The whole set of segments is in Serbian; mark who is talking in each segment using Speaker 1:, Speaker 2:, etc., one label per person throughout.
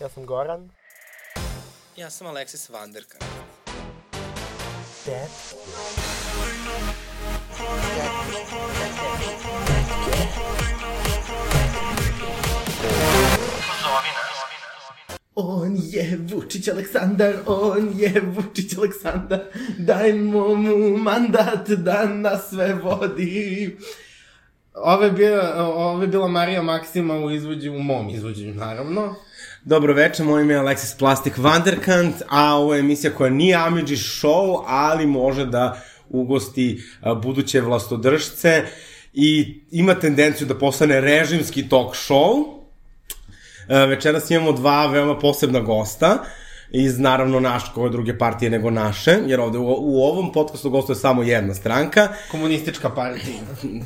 Speaker 1: Ja sam Goran.
Speaker 2: Ja sam Alexis Vanderka.
Speaker 1: Dad.
Speaker 3: On je Vučić Aleksandar, on je Vučić Aleksandar, dajmo mu mandat da nas sve vodi. Ovo je, bila, ovo je bila Marija Maksima u izvođenju, u mom izvođenju, naravno.
Speaker 4: Dobro večer, moj ime je Alexis Plastik Vanderkant, a ovo je emisija koja nije Amidži show, ali može da ugosti buduće vlastodržce i ima tendenciju da postane režimski talk show. Večeras imamo dva veoma posebna gosta iz naravno naš koje druge partije nego naše, jer ovde u, u ovom podcastu gostuje samo jedna stranka.
Speaker 3: Komunistička partija.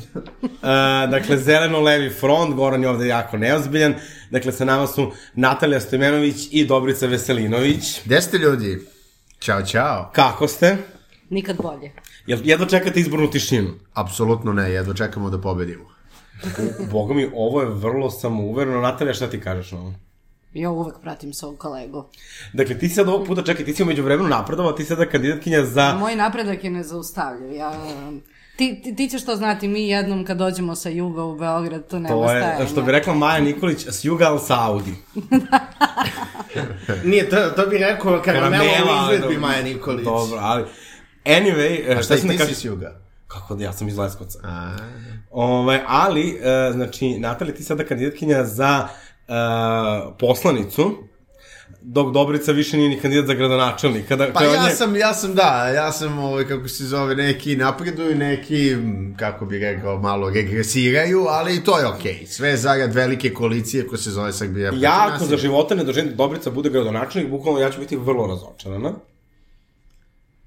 Speaker 4: E, dakle, Zeleno-levi front, Goran je ovde jako neozbiljan. Dakle, sa nama su Natalija Stojmenović i Dobrica Veselinović.
Speaker 5: Gde ste ljudi? Ćao, čao.
Speaker 4: Kako ste?
Speaker 6: Nikad bolje.
Speaker 4: Jel jedno čekate izbornu tišinu?
Speaker 5: Apsolutno ne, jedno čekamo da pobedimo.
Speaker 4: Boga mi, ovo je vrlo samouvereno. Natalija, šta ti kažeš na ovo?
Speaker 6: Ja uvek pratim svog kolegu.
Speaker 4: Dakle, ti sad ovog puta, čekaj, ti si umeđu vremenu napredovao, ti sada kandidatkinja za...
Speaker 6: Moj napredak je nezaustavljiv. Ja, ti, ti, ti ćeš to znati, mi jednom kad dođemo sa juga u Beograd, to nema
Speaker 4: To
Speaker 6: stajanja.
Speaker 4: je, što bi rekla Maja Nikolić, s juga, ali sa Audi.
Speaker 3: Nije, to, to bi rekao karamela
Speaker 4: Karamela,
Speaker 3: u izvedbi. Maja Nikolić.
Speaker 4: Dobro, ali... Anyway, e,
Speaker 5: A
Speaker 4: šta
Speaker 5: šta
Speaker 4: sam
Speaker 5: ti
Speaker 4: da
Speaker 5: si s juga?
Speaker 4: Kako da, ja sam iz Leskovca.
Speaker 5: A,
Speaker 4: Ovaj, ali, e, znači, Natalija, ti sada kandidatkinja za poslanicu, dok Dobrica više nije ni kandidat za gradonačelnika. Da,
Speaker 5: pa ja
Speaker 4: nje-
Speaker 5: sam, ja sam, da, ja sam, ovaj, kako se zove, neki napreduju, neki, kako bi rekao, malo regresiraju, ali i to je okej. Okay. Sve zarad velike koalicije ko se zove Srbija.
Speaker 4: Ja, ako za života ne doživim da Dobrica bude gradonačelnik, bukvalno ja ću biti vrlo razočarana.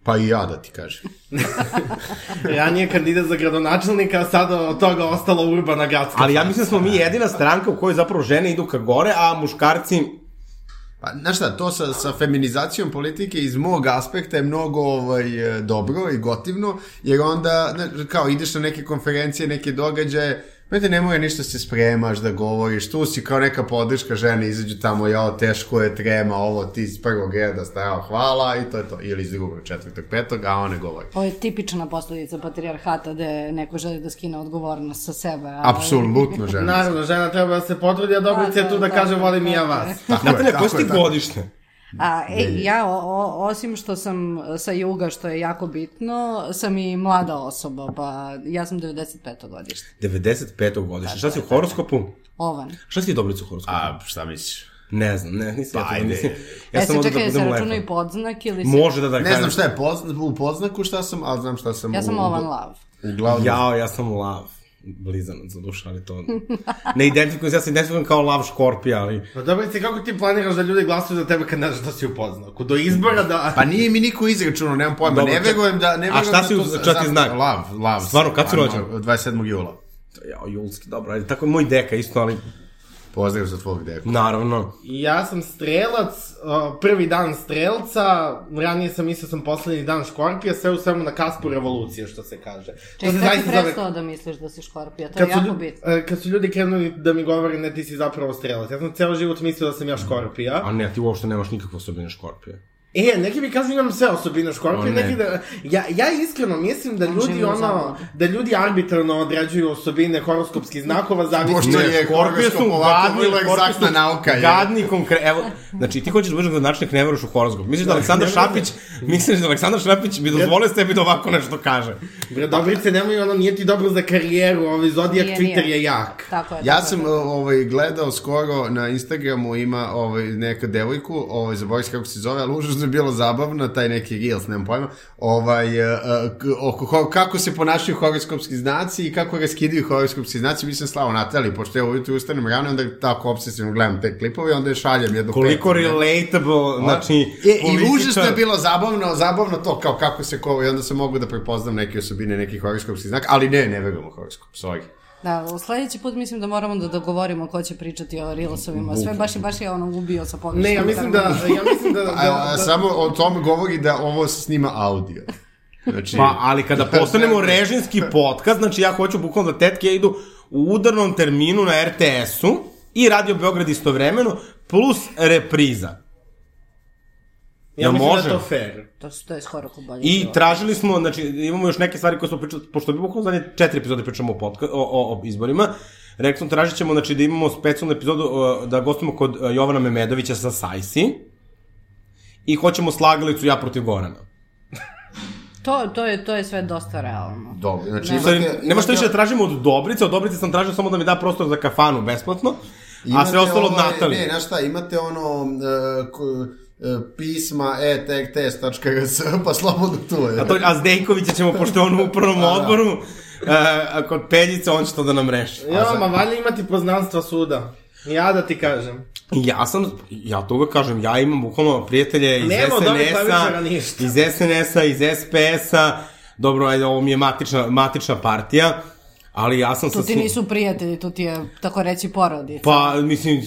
Speaker 5: Pa i ja da ti kažem.
Speaker 3: Ranije kandidat za gradonačelnika, a sada od toga ostala urbana gradska.
Speaker 4: Ali ja mislim da smo mi jedina stranka u kojoj zapravo žene idu ka gore, a muškarci...
Speaker 5: Pa, znaš šta, to sa, sa feminizacijom politike iz mog aspekta je mnogo ovaj, dobro i gotivno, jer onda, kao, ideš na neke konferencije, neke događaje, Znate, ne mora ništa se spremaš da govoriš, tu si kao neka podrška žene, izađu tamo, jao, teško je, trema, ovo, ti iz prvog reda stajao, hvala, i to je to, ili iz drugog, četvrtog, petog, a one govori.
Speaker 6: Ovo je tipična posledica patrijarhata gde neko želi da skine odgovornost sa sebe. a-
Speaker 5: Apsolutno žena.
Speaker 3: Naravno, žena treba da se potrudi, a Dobrica je tu da
Speaker 6: Da,
Speaker 3: kaže
Speaker 6: da,
Speaker 3: volim i ja
Speaker 6: da,
Speaker 3: vas.
Speaker 5: Tako je,
Speaker 4: Natalija,
Speaker 5: tako
Speaker 4: koje si?
Speaker 6: A, e, ja, o, o, osim što sam sa juga, što je jako bitno, sam i mlada osoba, pa ja sam 95. godište.
Speaker 4: 95. godište. Šta si u horoskopu?
Speaker 6: Ovan.
Speaker 4: Šta si ti Dobrica u horoskopu?
Speaker 5: A, šta misliš?
Speaker 4: Ne znam, ne, nisam
Speaker 5: Pa,
Speaker 4: ja to,
Speaker 5: ajde.
Speaker 4: mislim.
Speaker 6: Ja
Speaker 4: sam
Speaker 6: e,
Speaker 4: ovde
Speaker 6: čekaj,
Speaker 4: da
Speaker 6: se
Speaker 4: budem lepo.
Speaker 6: podznak ili se...
Speaker 4: Može da da
Speaker 5: Ne znam šta je pozna, u poznaku šta sam, ali znam šta sam
Speaker 6: Ja sam
Speaker 5: u,
Speaker 6: ovan lav.
Speaker 5: Uglavnom,
Speaker 4: Jao, ja sam lav. Blizanac za dušu, ali to... Ne identifikujem se, ja se identifikujem kao lav škorpija, ali...
Speaker 3: Pa Dobrica, kako ti planiraš da ljudi glasuju za tebe kad ne znaš da si u podznaku? Do izbora da...
Speaker 5: Pa nije mi niko izračunao, nemam pojma.
Speaker 4: Dobro,
Speaker 5: ne verujem da... Ne
Speaker 4: A šta
Speaker 5: da
Speaker 4: si
Speaker 5: to za-
Speaker 4: šta ti znak?
Speaker 5: Lav, lav.
Speaker 4: Stvarno, kad si rođen?
Speaker 5: 27. jula.
Speaker 4: Jao, julski, dobro, ajde, tako je moj deka isto, ali...
Speaker 5: Pozdrav za tvog deku.
Speaker 4: Naravno.
Speaker 3: Ja sam strelac, prvi dan strelca, ranije sam mislio sam poslednji dan škorpija, sve u svemu na kaspu revolucije, što se kaže. To
Speaker 6: Čekaj,
Speaker 3: se
Speaker 6: kada ti
Speaker 3: zaista zove-
Speaker 6: prestao da misliš da si škorpija? To je
Speaker 3: Kad su,
Speaker 6: jako
Speaker 3: ljudi,
Speaker 6: bitno.
Speaker 3: e, kad su ljudi krenuli da mi govore ne ti si zapravo strelac. Ja sam ceo život mislio da sam ja škorpija.
Speaker 4: A ne, ti uopšte nemaš nikakve osobine škorpije.
Speaker 3: E, neki mi kažu imam sve osobine škorpije, neki da... Ja, ja iskreno mislim da
Speaker 6: On
Speaker 3: ljudi ono, da ljudi arbitrarno određuju osobine horoskopskih znakova, zavisno...
Speaker 5: Pošto je
Speaker 4: Škorpije su
Speaker 5: horoskop ovako
Speaker 4: gadni,
Speaker 5: vrlo
Speaker 4: škorpije
Speaker 5: egzaktna
Speaker 4: su
Speaker 5: nauka. je.
Speaker 4: Gadni, konkre... Evo, znači ti hoćeš da budeš gradonačelnik, ne veruješ u horoskop. Misliš da Aleksandar Šapić, misliš da Aleksandar Šapić bi dozvolio sebi da ovako nešto kaže.
Speaker 3: Bre, Dobrice, nemoj ono, nije ti dobro za karijeru, ovaj Zodijak
Speaker 6: Nije,
Speaker 3: Twitter
Speaker 6: nije.
Speaker 3: je jak.
Speaker 6: Tako je.
Speaker 5: Ja sam ovaj, gledao skoro na Instagramu ima ovaj, neka devojku, ovaj, zaboravim se kako se zove, ali užasno je bilo zabavno, taj neki Reels, nemam pojma, ovaj, e, e, k- oko, kako se ponašaju horoskopski znaci i kako raskidaju horoskopski znaci, mislim slavo Natali, pošto ja ujutru ustanem rano, onda tako obsesivno gledam te klipove onda je šaljem jednu
Speaker 4: Koliko
Speaker 5: petu, ne?
Speaker 4: relatable, znači...
Speaker 5: E, I užasno je bilo zabavno, zabavno to kao kako se ko, i onda sam mogu da prepoznam neke osobine nekih horoskopskih znaka, ali ne, ne verujem u horoskop, sorry.
Speaker 6: Da, u sledeći put mislim da moramo da dogovorimo ko će pričati o Reelsovima. Sve baš je baš je ono ubio sa pogrešnom.
Speaker 3: Ne, ja mislim da, ja mislim da, da,
Speaker 5: A, a,
Speaker 3: da,
Speaker 5: samo o tome govori da ovo snima audio. Znači,
Speaker 4: Pa, ali kada postanemo režimski podcast, znači ja hoću bukvalno da tetke idu u udarnom terminu na RTS-u i Radio Beograd istovremeno, plus repriza.
Speaker 3: Ja
Speaker 4: Jel
Speaker 3: mislim
Speaker 4: može?
Speaker 3: da je to fair.
Speaker 6: To, su- to je skoro ko bolje.
Speaker 4: I tražili smo, znači imamo još neke stvari koje smo pričali, pošto bi bukvalno zadnje četiri epizode pričamo o, podka, o, o, o izborima, rekli smo tražit ćemo znači, da imamo specijalnu epizodu da gostimo kod uh, Jovana Memedovića sa Sajsi i hoćemo slagalicu ja protiv Gorana.
Speaker 6: To, to, je, to je sve dosta realno.
Speaker 5: Dobro, znači
Speaker 6: Ne.
Speaker 4: Sorry,
Speaker 5: imate...
Speaker 4: nema što
Speaker 5: imate-
Speaker 4: više da tražimo od Dobrice, od Dobrice sam tražio samo da mi da prostor za kafanu besplatno, a sve
Speaker 5: Imate
Speaker 4: ostalo od
Speaker 5: ovaj,
Speaker 4: Natalije.
Speaker 5: Ne, znaš šta, imate ono uh, ko, uh, pisma e etektest.rs, pa slobodno tu je.
Speaker 4: A, to, a Zdejkovića ćemo, pošto je on u upravnom
Speaker 5: da.
Speaker 4: odboru, uh, kod Peljica, on će to da nam reši.
Speaker 3: Ja, ma valja imati poznanstva suda. Ja da ti kažem.
Speaker 4: Ja sam, ja to uvek kažem, ja imam bukvalno prijatelje iz SNS-a, iz SNS-a, iz SPS-a, dobro, ajde, ovo mi je matična, matična partija, ali ja sam
Speaker 6: Tu
Speaker 4: sa...
Speaker 6: ti
Speaker 4: svi-
Speaker 6: nisu prijatelji, tu ti je, tako reći, porodica.
Speaker 4: Pa, mislim,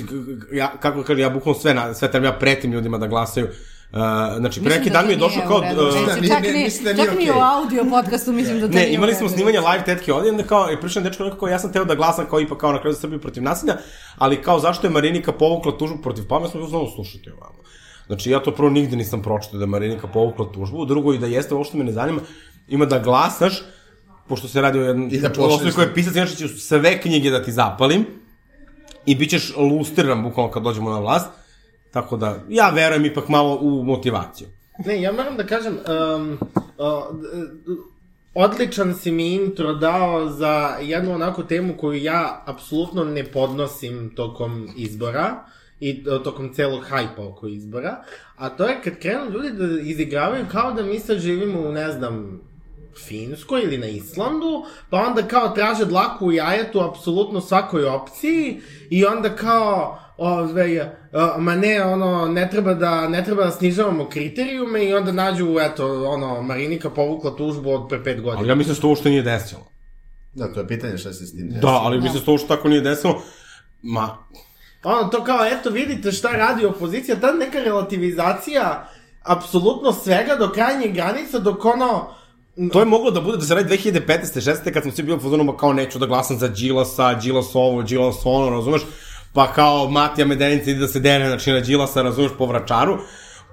Speaker 4: ja, kako kažem, ja bukvalno sve, na, sve trebam, ja pretim ljudima da glasaju. Uh, znači, pre neki
Speaker 6: da
Speaker 4: dan mi je
Speaker 6: to
Speaker 4: došlo kao...
Speaker 6: u redu.
Speaker 4: uh,
Speaker 6: Mislim,
Speaker 5: nije-
Speaker 6: čak
Speaker 5: nije-
Speaker 6: ni,
Speaker 5: da nije
Speaker 6: čak ni
Speaker 5: okej.
Speaker 6: u audio podcastu mislim da to
Speaker 4: Ne,
Speaker 6: nije u
Speaker 4: imali smo snimanje live tetke ovdje, onda kao, je prišao dečko rekao kao, ja sam teo da glasam kao ipak kao na kraju za Srbiju protiv nasilja, ali kao zašto je Marinika povukla tužbu protiv pa, ja sam znao slušati ovamo. Znači, ja to prvo nigde nisam pročitao da je Marinika povukla tužbu, drugo i da jeste, uopšte me ne zanima, ima da glasaš, pošto se radi o jednom
Speaker 5: I da pošalješ
Speaker 4: koja je pisac, inače ću sve knjige da ti zapalim i bit ćeš lustriran bukvalno kad dođemo na vlast, tako da ja verujem ipak malo u motivaciju.
Speaker 3: Ne, ja moram da kažem, um, uh, odličan si mi intro dao za jednu onako temu koju ja apsolutno ne podnosim tokom izbora i tokom celog hajpa oko izbora, a to je kad krenu ljudi da izigravaju kao da mi sad živimo u, ne znam, Finskoj ili na Islandu, pa onda kao traže dlaku u jajetu apsolutno svakoj opciji i onda kao ove, ma ne, ono, ne treba da, ne treba da snižavamo kriterijume i onda nađu, eto, ono, Marinika povukla tužbu od pre pet godina.
Speaker 4: Ali ja mislim da se to uopšte nije desilo.
Speaker 5: Da, to je pitanje šta se s tim desilo.
Speaker 4: Da, ali mislim da se to uopšte tako nije desilo. Ma,
Speaker 3: Ono, to kao, eto, vidite šta radi opozicija, ta neka relativizacija apsolutno svega do krajnjeg granica, dok ono,
Speaker 4: To je moglo da bude da se radi 2015. 16. kad smo svi bili u fazonu, kao neću da glasam za Đilasa, Đilas ovo, Đilas ono, razumeš? Pa kao Matija Medenica ide da se dene, znači na Đilasa, razumeš, po vračaru.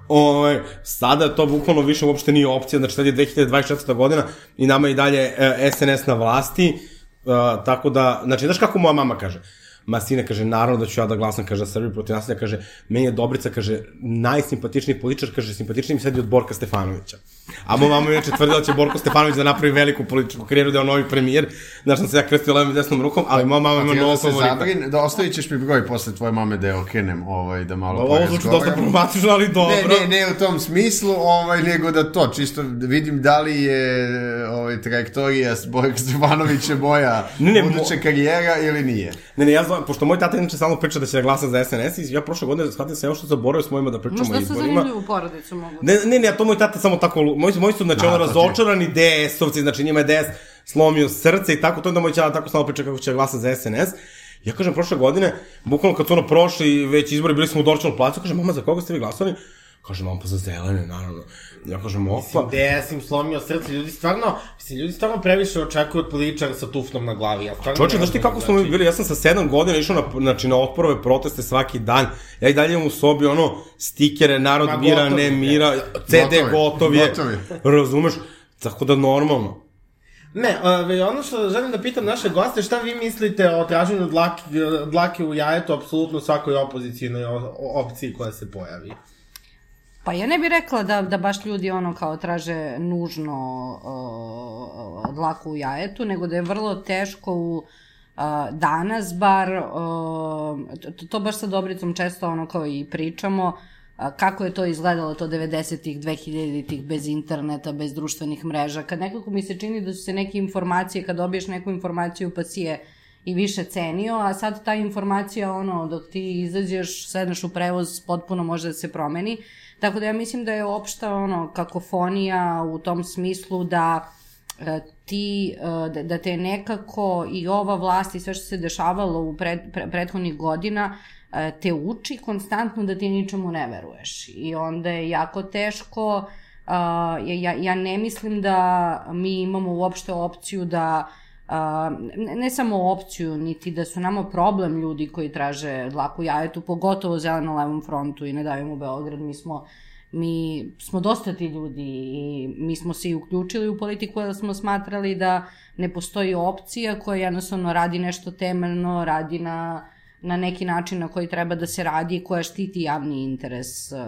Speaker 4: Ove, sada to bukvalno više uopšte nije opcija, znači sad je 2024. godina i nama je i dalje e, SNS na vlasti, e, tako da, znači, znaš kako moja mama kaže? Ma sine, kaže, naravno da ću ja da glasam, kaže, za Srbiju protiv nasilja, kaže, meni je Dobrica, kaže, najsimpatičniji političar, kaže, simpatičniji mi sad i od Borka Stefanovića. A moja mama je inače tvrdila da će Borko Stefanović da napravi veliku političku karijeru, da je on novi premijer, znaš sam se ja krstio levom i desnom rukom, ali moja mama ima
Speaker 5: da se
Speaker 4: favorita.
Speaker 5: zabrin, da ostavit ćeš mi broj posle tvoje mame da je okrenem, ovaj, da malo
Speaker 4: Ovo zvuči dosta problematično, ali dobro.
Speaker 5: Ne, ne, ne u tom smislu, ovaj, nego da to, čisto da vidim da li je ovaj, trajektorija s Borka Stefanovića moja
Speaker 4: Ne, ne,
Speaker 5: buduća
Speaker 4: mo-
Speaker 5: karijera ili nije.
Speaker 4: Ne, ne, ja znam, pošto moj tata inače stalno priča da će da glasa za SNS i ja prošle godine shvatio sam ja što zaboravio s mojima da pričamo o
Speaker 6: Možda sa
Speaker 4: izborima.
Speaker 6: zanimljivu porodicu mogu.
Speaker 4: Ne, ne, ne, a to moj tata samo tako, lu- moji, moji su, znači,
Speaker 5: A,
Speaker 4: ono, razočarani DS-ovci, znači njima je DS slomio srce i tako, to je onda moj tata tako samo priča kako će da glasa za SNS. Ja kažem, prošle godine, bukvalno kad su ono prošli, već izbori, bili smo u Dorčanom placu, kažem, mama, za koga ste vi glasali? Kaže, mama, pa za zelene, naravno. Ja kažem, opa.
Speaker 3: DS im slomio srce, ljudi stvarno, mislim, ljudi stvarno previše očekuju od političara sa tufnom na glavi. Ja stvarno ne
Speaker 4: znaš ti kako smo mi
Speaker 3: znači-
Speaker 4: bili, ja sam sa sedam godina išao na, znači, na otporove proteste svaki dan, ja i dalje imam u sobi ono, stikere, narod
Speaker 3: Ma,
Speaker 4: mira,
Speaker 3: gotovi,
Speaker 4: ne
Speaker 3: je.
Speaker 4: mira, CD gotov je,
Speaker 5: gotovi.
Speaker 4: razumeš, tako da normalno.
Speaker 3: Ne, ove, ono što želim da pitam naše goste, šta vi mislite o traženju dlake, dlake u jajetu apsolutno svakoj opozicijnoj opciji koja se pojavi?
Speaker 6: Pa ja ne bih rekla da, da baš ljudi ono kao traže nužno uh, dlaku u jajetu, nego da je vrlo teško u uh, danas bar, uh, to, to baš sa Dobricom često ono kao i pričamo, kako je to izgledalo to 90-ih, 2000-ih, bez interneta, bez društvenih mreža, kad nekako mi se čini da su se neke informacije, kad dobiješ neku informaciju pa si je i više cenio, a sad ta informacija, ono, dok ti izađeš, sedneš u prevoz, potpuno može da se promeni. Tako da ja mislim da je opšta, ono, kakofonija u tom smislu da e, ti, e, da, da te nekako i ova vlast i sve što se dešavalo u pred, pre, prethodnih godina e, te uči konstantno da ti ničemu ne veruješ. I onda je jako teško, ja, ja ne mislim da mi imamo uopšte opciju da ne, ne samo opciju, niti da su nama problem ljudi koji traže dlaku jajetu, pogotovo zeleno-levom frontu i ne davimo Beograd, mi smo mi smo dosta ti ljudi i mi smo se i uključili u politiku jer smo smatrali da ne postoji opcija koja jednostavno radi nešto temeljno, radi na, na neki način na koji treba da se radi i koja štiti javni interes uh,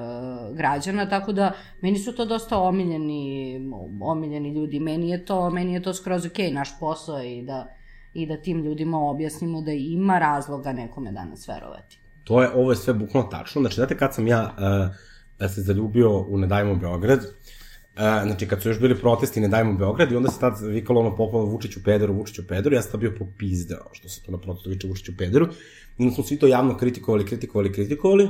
Speaker 6: građana, tako da meni su to dosta omiljeni, omiljeni ljudi. Meni je to, meni je to skroz ok, naš posao i da, i da tim ljudima objasnimo da ima razloga nekome danas verovati.
Speaker 4: To je, ovo je sve bukvalno tačno. Znači, znate kad sam ja uh, se zaljubio u Ne dajmo Beograd, Uh, znači, kad su još bili protesti Ne dajmo Beograd i onda se tad vikalo ono popolo Vučiću pederu, Vučiću pederu, ja sam tad bio popizdeo što se to na protestu viče Vučiću pederu. I onda smo svi to javno kritikovali, kritikovali, kritikovali.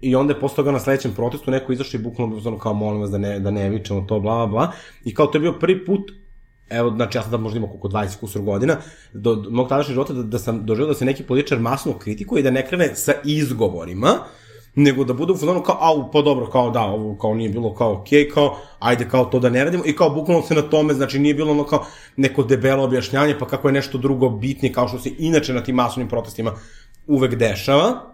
Speaker 4: I onda je posle toga na sledećem protestu neko izašao i bukvalno bilo kao molim vas da ne, da ne vičemo to, bla, bla, bla. I kao to je bio prvi put evo, znači ja sam tad možda imao koliko 20 kusur godina, do, do mog tadašnjeg života da, da sam doživio da se neki političar masno kritikuje i da ne krene sa izgovorima, nego da bude u fazonu kao, au, pa dobro, kao da, ovo kao nije bilo kao okej, okay, kao, ajde kao to da ne radimo, i kao bukvalno se na tome, znači nije bilo ono kao neko debelo objašnjanje, pa kako je nešto drugo bitnije, kao što se inače na tim masovnim protestima uvek dešava,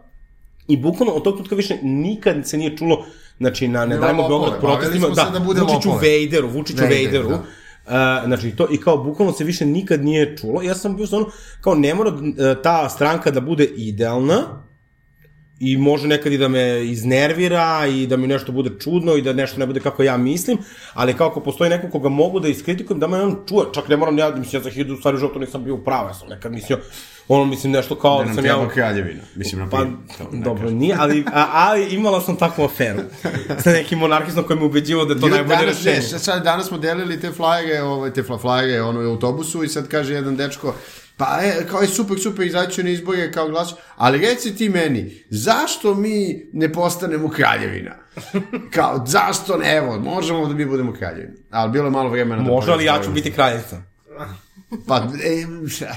Speaker 4: i bukvalno od tog trenutka više nikad se nije čulo, znači na Ne dajmo Beograd protestima, da, da Vučiću Vejderu, Vučiću Vejderu, da. Uh, znači to i kao bukvalno se više nikad nije čulo. Ja sam bio stvarno kao ne mora uh, ta stranka da bude idealna, i može nekad i da me iznervira i da mi nešto bude čudno i da nešto ne bude kako ja mislim, ali kao ako postoji neko koga mogu da iskritikujem, da me on čuje, čak ne moram ja, mislim, ja za hiljadu stvari životu nisam bio pravo, ja sam nekad mislio, ono, mislim, nešto kao
Speaker 5: da, da sam ja... kraljevina, mislim, na
Speaker 4: pa, dobro, nije, ali, a, ali imala sam takvu aferu sa nekim monarhistom koji me ubeđivo da je to Gde, najbolje danas, rešenje.
Speaker 5: Ne, sad, danas smo delili te flajere, ovaj, te flajere, ono, u autobusu i sad kaže jedan dečko, Pa e, kao je super, super, izaći na izbore kao glas, ali reci ti meni, zašto mi ne postanemo kraljevina? Kao, zašto ne, evo, možemo da mi budemo kraljevina. Ali bilo je malo vremena
Speaker 4: da... Može, ali ja ću biti kraljica.
Speaker 5: Pa, e,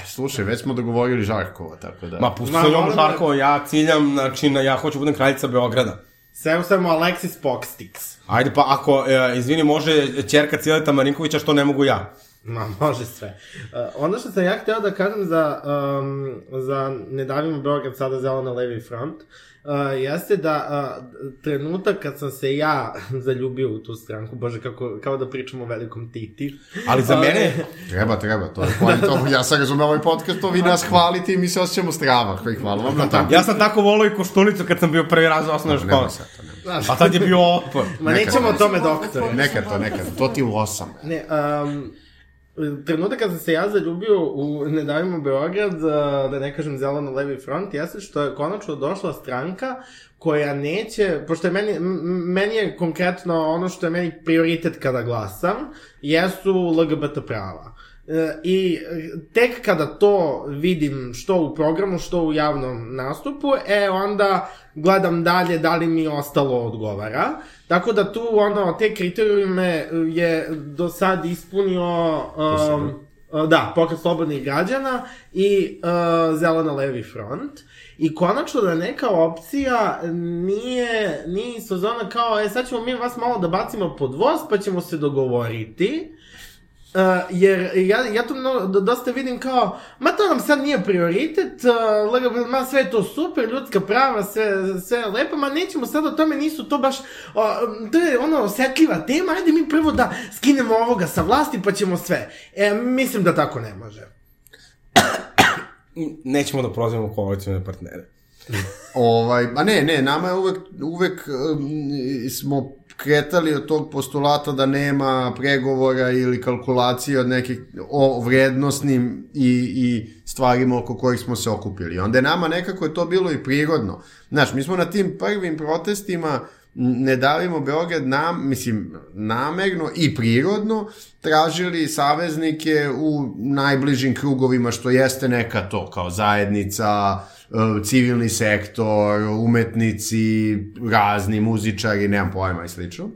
Speaker 5: slušaj, već smo dogovorili Žarkova, tako da...
Speaker 4: Ma, pusti se njom Žarkova, ja ciljam, znači, na, ja hoću da budem kraljica Beograda.
Speaker 3: Sve samo Alexis Poxtix.
Speaker 4: Ajde, pa ako, e, izvini, može čerka Cijeleta Marinkovića, što ne mogu ja?
Speaker 3: Ma, može sve. Uh, ono što sam ja hteo da kažem za, um, za Ne davimo Beograd sada zeleno levi front, uh, jeste da uh, trenutak kad sam se ja zaljubio u tu stranku, bože, kako, kao da pričamo o velikom Titi.
Speaker 4: Ali za mene...
Speaker 5: treba, treba, to je point, to, ja sam razumeo ovaj podcast, to vi nas hvalite i mi se osjećamo strava, hvala vam na
Speaker 4: tako. Ja sam tako volao i koštulicu kad sam bio prvi raz u osnovnoj školi. A tad je bio otpor.
Speaker 3: Ma nećemo o tome, doktore.
Speaker 5: Nekad to, nekad, to ti u osam.
Speaker 3: Ne, um, trenutak kad sam se ja zaljubio u Ne davimo Beograd, da ne kažem zeleno-levi front, jeste što je konačno došla stranka koja neće, pošto je meni, meni je konkretno ono što je meni prioritet kada glasam, jesu LGBT prava. E, I tek kada to vidim što u programu, što u javnom nastupu, e onda gledam dalje da li mi ostalo odgovara. Tako da tu ono, te kriterijume je do sad ispunio um, da, pokret slobodnih građana i uh, zelena levi front. I konačno da neka opcija nije, nije iz kao, e sad ćemo mi vas malo da bacimo pod voz, pa ćemo se dogovoriti. Uh, jer ja, ja to mnogo, dosta vidim kao, ma to nam sad nije prioritet, uh, ma sve je to super, ljudska prava, sve, sve je lepo, ma nećemo sad o tome, nisu to baš, uh, to je ono osetljiva tema, ajde mi prvo da skinemo ovoga sa vlasti pa ćemo sve. E, mislim da tako ne može.
Speaker 4: Nećemo da prozivamo koalicijone partnere.
Speaker 5: ovaj, a ne, ne, nama je uvek, uvek um, smo kretali od tog postulata da nema pregovora ili kalkulacije od nekih o vrednostnim i, i stvarima oko kojih smo se okupili. Onda je nama nekako je to bilo i prirodno. Znaš, mi smo na tim prvim protestima ne davimo Beograd nam, mislim, namerno i prirodno tražili saveznike u najbližim krugovima što jeste neka to kao zajednica, civilni sektor, umetnici, razni muzičari, nemam pojma i slično.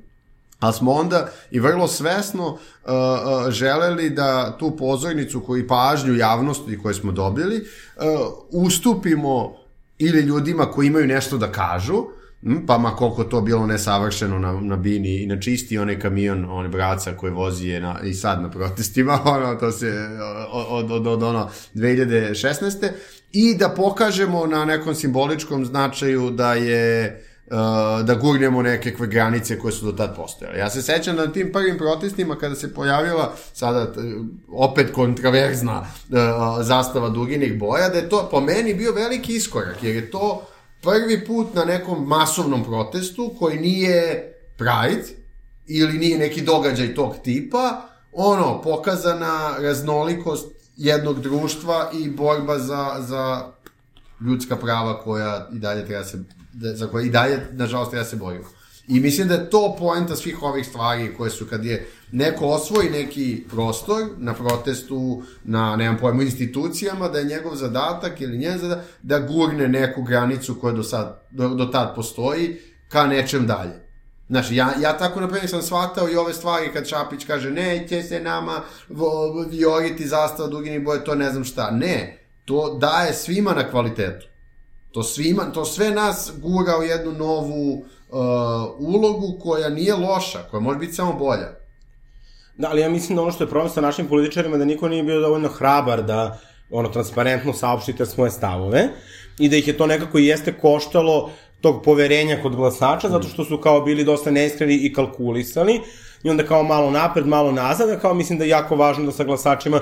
Speaker 5: Ali smo onda i vrlo svesno uh, uh, želeli da tu pozornicu koju pažnju javnosti koje smo dobili uh, ustupimo ili ljudima koji imaju nešto da kažu, Mm, Pa ma koliko to bilo nesavršeno na, na bini i na čisti onaj kamion, onaj braca koji vozi je na, i sad na protestima, ono, to se od, od, od ono 2016. I da pokažemo na nekom simboličkom značaju da je uh, da gurnemo neke granice koje su do tad postojale. Ja se sećam da na tim prvim protestima kada se pojavila sada opet kontraverzna uh, zastava duginih boja, da je to po meni bio veliki iskorak, jer je to prvi put na nekom masovnom protestu koji nije Pride ili nije neki događaj tog tipa, ono, pokazana raznolikost jednog društva i borba za, za ljudska prava koja i dalje treba se, za koje i dalje, nažalost, treba se borimo. I mislim da je to poenta svih ovih stvari koje su kad je neko osvoji neki prostor na protestu, na, nemam pojma, institucijama, da je njegov zadatak ili njen zadatak da gurne neku granicu koja do, sad, do, do tad postoji ka nečem dalje. Znaš, ja, ja tako na primjer sam shvatao i ove stvari kad Šapić kaže neće se nama vioriti zastava duginih boje, to ne znam šta. Ne, to daje svima na kvalitetu. To, svima, to sve nas gura u jednu novu uh, ulogu koja nije loša, koja može biti samo bolja.
Speaker 4: Da, ali ja mislim da ono što je problem sa našim političarima da niko nije bio dovoljno hrabar da ono transparentno saopštite svoje stavove i da ih je to nekako i jeste koštalo tog poverenja kod glasača, zato što su kao bili dosta neiskreni i kalkulisali i onda kao malo napred, malo nazad, a kao mislim da je jako važno da sa glasačima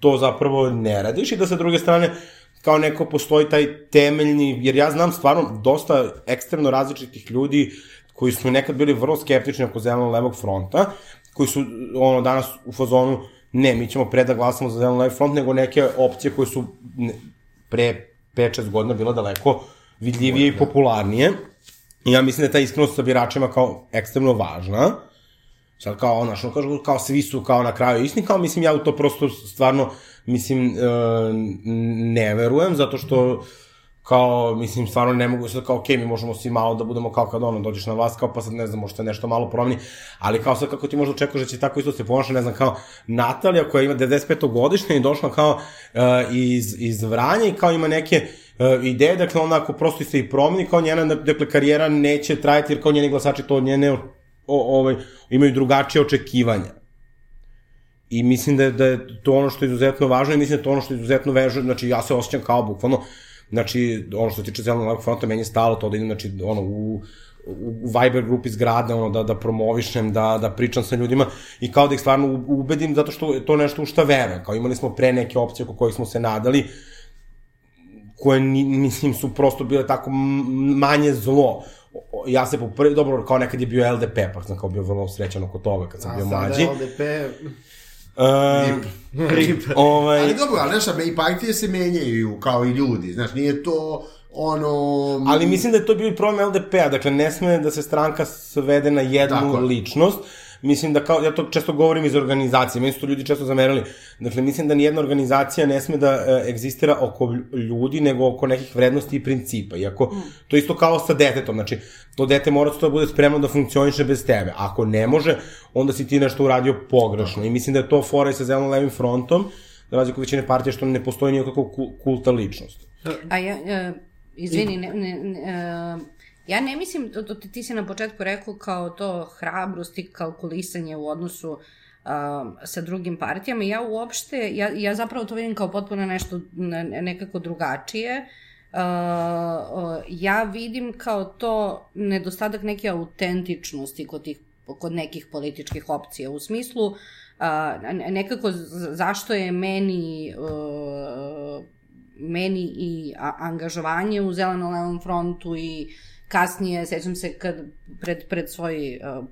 Speaker 4: to zapravo ne radiš i da sa druge strane kao neko postoji taj temeljni, jer ja znam stvarno dosta ekstremno različitih ljudi koji su nekad bili vrlo skeptični oko zeleno-levog fronta, koji su ono danas u fazonu ne, mi ćemo pre da glasamo za zeleno-levi front, nego neke opcije koje su pre 5-6 godina bila daleko vidljivije i popularnije. I ja mislim da je ta iskrenost sa biračima kao ekstremno važna. Sad kao, znaš, ono kažu, kao svi su kao na kraju isni, kao mislim ja u to prosto stvarno, mislim, e, ne verujem, zato što kao, mislim, stvarno ne mogu sad kao, okej, okay, mi možemo svi malo da budemo kao kad ono, dođeš na vlast, kao pa sad ne znam, možda nešto malo promeni, ali kao sad kako ti možda očekuješ da će tako isto se ponaša, ne znam, kao Natalija koja ima 95. godišnje i došla kao uh, iz, iz Vranja i kao ima neke uh, ideje, dakle ona ako prosto se i promeni, kao njena, dakle, karijera neće trajati, jer kao njeni glasači to od njene o, ovaj, imaju drugačije očekivanja. I mislim da je, da je to ono što je izuzetno važno i mislim da je to ono što je izuzetno veže, znači ja se osjećam kao bukvalno, znači ono što se tiče zelenog fronta, meni je stalo to da idem, znači ono, u, u Viber grupi zgrade, ono, da, da promovišem, da, da pričam sa ljudima i kao da ih stvarno ubedim zato što je to nešto u šta verujem. Kao imali smo pre neke opcije oko kojih smo se nadali, koje, mislim, su prosto bile tako manje zlo. Ja se po prvi, dobro, kao nekad je bio LDP, pa sam kao bio vrlo srećan oko toga kad sam bio mlađi.
Speaker 3: LDP...
Speaker 4: Um,
Speaker 3: Rip.
Speaker 4: ovaj,
Speaker 5: Ali dobro, ali znaš, i partije se menjaju kao i ljudi, znaš, nije to ono...
Speaker 4: Ali mislim da je to bio i problem LDP-a, dakle ne sme da se stranka svede na jednu
Speaker 5: Tako
Speaker 4: ličnost. Mislim da kao, ja to često govorim iz organizacije, meni su to ljudi često zamerali. Dakle, mislim da nijedna organizacija ne sme da e, egzistira oko lj- ljudi, nego oko nekih vrednosti i principa. Iako, to je isto kao sa detetom, znači, to dete mora da bude spremno da funkcioniše bez tebe. Ako ne može, onda si ti nešto uradio pogrešno. I mislim da je to fora i sa zeleno-levim frontom, da razliku većine partije, što ne postoji nikakva ku- kulta ličnosti.
Speaker 6: A ja, e, izvini, ne, ne, ne, e, ja ne mislim, to, to, ti si na početku rekao kao to hrabrost i kalkulisanje u odnosu um, sa drugim partijama. Ja uopšte, ja, ja zapravo to vidim kao potpuno nešto ne- nekako drugačije. Uh, uh, ja vidim kao to nedostatak neke autentičnosti kod tih kod nekih političkih opcija u smislu uh, ne- nekako zašto je meni uh, meni i angažovanje u zeleno-levom frontu i kasnije, sećam se kad pred, pred svoj uh,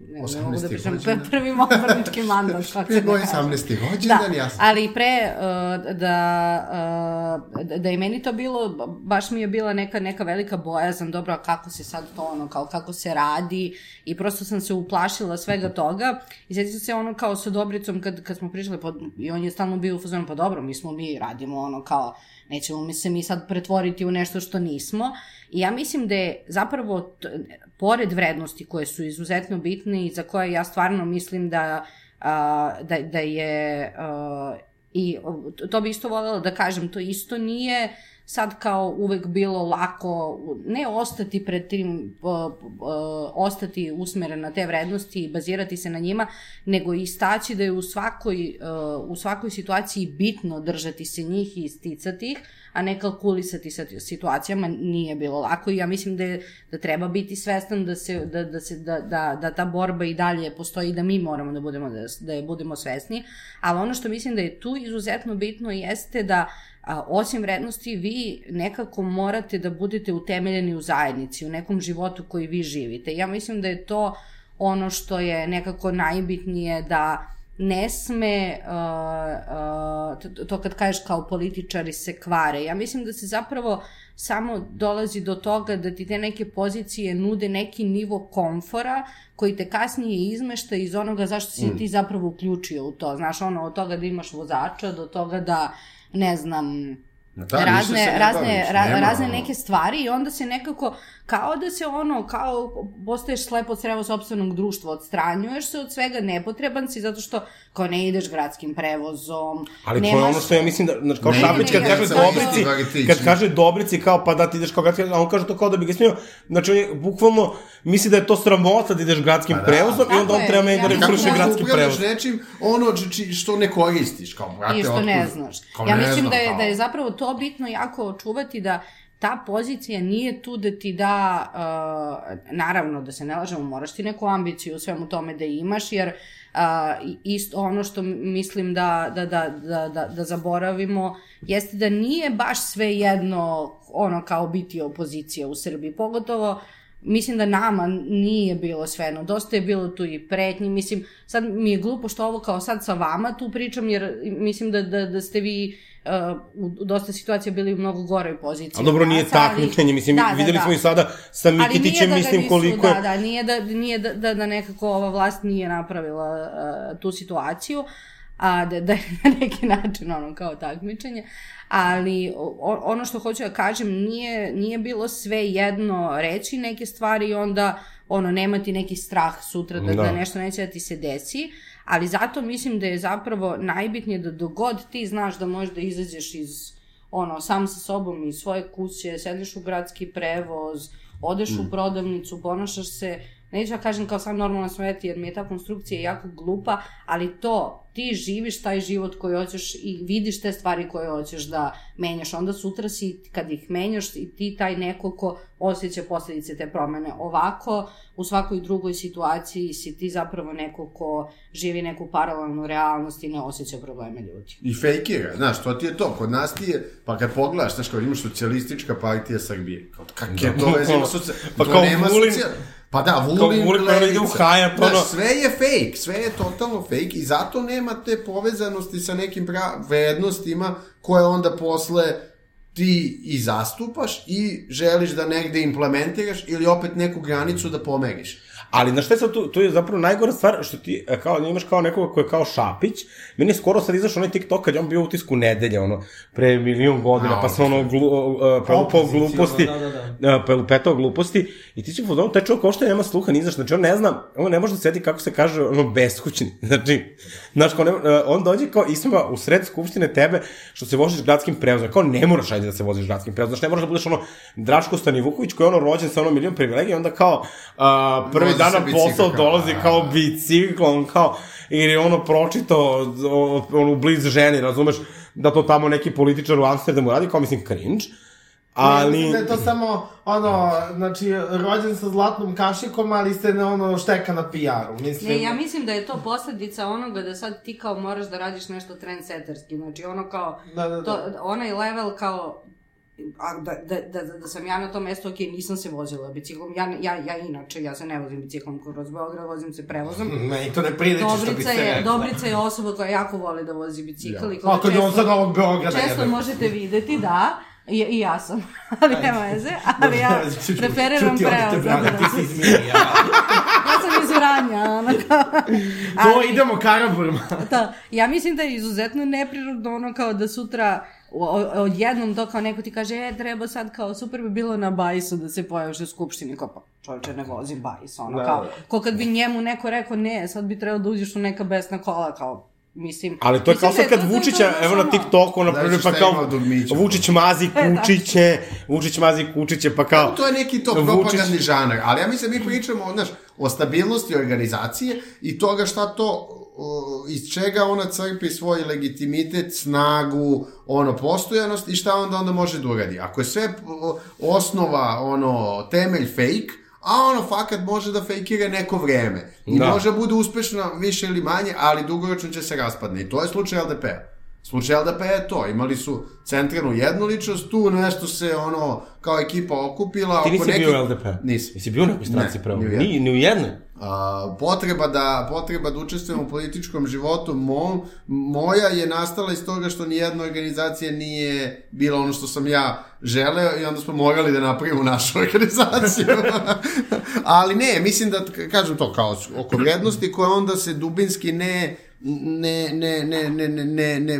Speaker 6: ne, ne mogu da
Speaker 5: 18.
Speaker 6: pričam, pre- prvi odbornički mandat.
Speaker 5: Pred moj
Speaker 6: ne kaže.
Speaker 5: 18.
Speaker 6: Da,
Speaker 5: rođendan, ja sam...
Speaker 6: ali pre uh, da, uh, da- da je meni to bilo, baš mi je bila neka, neka velika bojazan, dobro, a kako se sad to ono, kao kako se radi i prosto sam se uplašila svega toga i sjećam se ono kao sa Dobricom kad, kad smo prišli pod, i on je stalno bio u fazonu, pa dobro, mi smo mi, radimo ono kao, nećemo mi se mi sad pretvoriti u nešto što nismo. I ja mislim da je zapravo pored vrednosti koje su izuzetno bitne i za koje ja stvarno mislim da a, da, da je a, i to bi isto voljela da kažem, to isto nije sad kao uvek bilo lako ne ostati pred tim, uh, uh, ostati usmeren na te vrednosti i bazirati se na njima, nego istaći da je u svakoj, uh, u svakoj situaciji bitno držati se njih i isticati ih, a ne kalkulisati sa situacijama nije bilo lako i ja mislim da, je, da treba biti svestan da, se, da, da, se, da, da, da ta borba i dalje postoji i da mi moramo da budemo, da, da je budemo svesni, ali ono što mislim da je tu izuzetno bitno jeste da a, osim vrednosti vi nekako morate da budete utemeljeni u zajednici, u nekom životu koji vi živite. Ja mislim da je to ono što je nekako najbitnije da ne sme, uh, uh, to, kad kažeš kao političari se kvare, ja mislim da se zapravo samo dolazi do toga da ti te neke pozicije nude neki nivo komfora koji te kasnije izmešta iz onoga zašto si mm. ti zapravo uključio u to. Znaš, ono, od toga da imaš vozača do toga da, ne znam, Da, razne, razne, ra, razne neke stvari i onda se nekako, kao da se ono, kao postaješ slep od sreva sobstvenog društva, odstranjuješ se od svega, nepotreban si zato što kao ne ideš gradskim prevozom.
Speaker 4: Ali nemaš... to je ono što ja mislim da, znači kao ne, Šapić kad kaže Dobrici, kad kaže Dobrici kao pa da ti ideš kao gradski, a on kaže to kao da bi ga smio, znači on je bukvalno misli da je to sramota da ideš gradskim pa da. prevozom i onda on treba meni da reguliše gradski prevoz.
Speaker 5: Kako nečim ono što ne koristiš, kao
Speaker 6: brate, I što ne znaš. Ja mislim da je, da je zapravo to to bitno jako očuvati da ta pozicija nije tu da ti da, uh, naravno da se ne lažemo, moraš ti neku ambiciju u svemu tome da imaš, jer uh, isto ono što mislim da, da, da, da, da, da zaboravimo jeste da nije baš sve jedno ono kao biti opozicija u Srbiji, pogotovo mislim da nama nije bilo sveno, dosta je bilo tu i pretnji, mislim, sad mi je glupo što ovo kao sad sa vama tu pričam, jer mislim da, da, da ste vi uh, u dosta situacija bili u mnogo goroj poziciji.
Speaker 4: Ali dobro, nije takmičenje, mislim, da, videli da, smo da. i sada sa Mikitićem, da mislim, nisu, koliko
Speaker 6: je... Da, da, nije da, nije da, da, da nekako ova vlast nije napravila uh, tu situaciju, a da, da je na neki način ono kao takmičenje, ali o, ono što hoću da kažem, nije, nije bilo sve jedno reći neke stvari i onda ono, nemati neki strah sutra da, da. da nešto neće da ti se desi, ali zato mislim da je zapravo najbitnije da dogod ti znaš da možeš da izađeš iz ono, sam sa sobom iz svoje kuće, sediš u gradski prevoz, odeš mm. u prodavnicu, ponašaš se neću ja kažem kao sam normalna svet, jer mi je ta konstrukcija jako glupa, ali to, ti živiš taj život koji hoćeš i vidiš te stvari koje hoćeš da menjaš, onda sutra si, kad ih menjaš, i ti taj neko ko osjeća posledice te promene. Ovako, u svakoj drugoj situaciji si ti zapravo neko ko živi neku paralelnu realnost i ne osjeća probleme ljudi.
Speaker 5: I fejkira, znaš, to ti je to, kod nas ti je, pa kad pogledaš, znaš, kao imaš socijalistička partija Srbije, kao, kakve da, to veze ima socijalistička, pa kao nema Pa da, Vulin, Vulin
Speaker 4: Levica. ide u hajat, ono...
Speaker 5: Da, sve je fake, sve je totalno fake i zato nema te povezanosti sa nekim pra... vrednostima koje onda posle ti i zastupaš i želiš da negde implementiraš ili opet neku granicu da pomeriš.
Speaker 4: Ali na šta je sad tu, tu je zapravo najgora stvar što ti e, kao imaš kao nekoga ko je kao Šapić. Meni je skoro sad izašao onaj TikTok kad je on bio u utisku nedelje, ono, pre milion godina, A, pa se ono glu, uh, prelupao gluposti, da, da, da. Uh, prelupetao gluposti i ti će fuzonu, taj čovjek kao što nema sluha ni znaš, znači on ne zna, on ne može da sedi kako se kaže, ono, beskućni, znači, znaš, kao ne, uh, on dođe kao isma u sred skupštine tebe što se voziš gradskim prevozom, kao ne moraš ajde da se voziš gradskim prevozom, znači ne moraš da budeš ono Draško Stani Vuković koji je ono rođen sa ono milion privilegija, onda kao uh, prvi dan na posao dolazi da, kao da. biciklom, kao, jer je ono pročito ono, bliz ženi, razumeš, da to tamo neki političar u Amsterdamu radi, kao mislim cringe. Ali...
Speaker 3: Ne, da je to samo, ono, znači, rođen sa zlatnom kašikom, ali ste ne ono šteka na PR-u, mislim.
Speaker 6: Ne, ja mislim da je to posledica onoga da sad ti kao moraš da radiš nešto trendsetterski, znači ono kao, da, da, da. To, onaj level kao, a da, da, da, da sam ja na tom mestu, ok, nisam se vozila biciklom, ja, ja, ja inače, ja se ne vozim biciklom kroz Beograd, vozim se prevozom.
Speaker 3: Ne, i to ne priliči Dobrica što biste
Speaker 6: je, rekla. Dobrica je osoba koja jako voli da vozi bicikl. Ja.
Speaker 3: I kada često, on sad ovog Beograda
Speaker 6: Često jebe. možete videti, da, I, I ja sam, ali nema veze, ali ja preferiram prevoz.
Speaker 3: Ti si iz ja.
Speaker 6: ja sam iz Uranja.
Speaker 3: To idemo Karaburma.
Speaker 6: Da, ja mislim da je izuzetno neprirodno ono kao da sutra odjednom to kao neko ti kaže, e, treba sad kao, super bi bilo na bajsu da se pojaviš u skupštini, kao pa čovječe ne vozim bajs, ono da, kao, da. ko kad bi njemu neko rekao, ne, sad bi trebao da uđeš u neka besna kola, kao, Mislim,
Speaker 4: Ali to je kao
Speaker 6: mislim
Speaker 4: sad
Speaker 6: da
Speaker 4: kad Vučića,
Speaker 6: to- to-
Speaker 4: evo na TikToku, na primjer, pa kao? Vučić mazi kučiće, Vučić mazi kučiće, pa kao...
Speaker 5: To je neki to
Speaker 4: Vučić-
Speaker 5: propagandni žanar, ali ja mislim mi pričamo znaš, o stabilnosti organizacije i toga šta to iz čega ona crpi svoj legitimitet, snagu, ono, postojanost i šta onda onda može da uradi. Ako je sve osnova, ono, temelj fake, a ono fakat može da fejkira neko vreme. I
Speaker 4: Da.
Speaker 5: može da bude uspešno više ili manje, ali dugoročno će se raspadne. I to je slučaj LDP-a. Slučaj LDP je to, imali su centralnu jednoličnost, tu nešto se ono, kao ekipa okupila.
Speaker 4: Ti
Speaker 5: oko
Speaker 4: nisi
Speaker 5: nekih-
Speaker 4: bio u LDP?
Speaker 5: Nisam.
Speaker 4: Jesi bio u nekoj stranci
Speaker 5: Ne,
Speaker 4: pravo?
Speaker 5: ni u jednoj.
Speaker 4: Ni, ni u jednoj?
Speaker 5: A, potreba da potreba da učestvujem u političkom životu mom, moja je nastala iz toga što ni jedna organizacija nije bila ono što sam ja želeo i onda smo morali da napravimo našu organizaciju. Ali ne, mislim da, kažem to, kao oko vrednosti koje onda se dubinski ne ne, ne, ne, ne, ne, ne, ne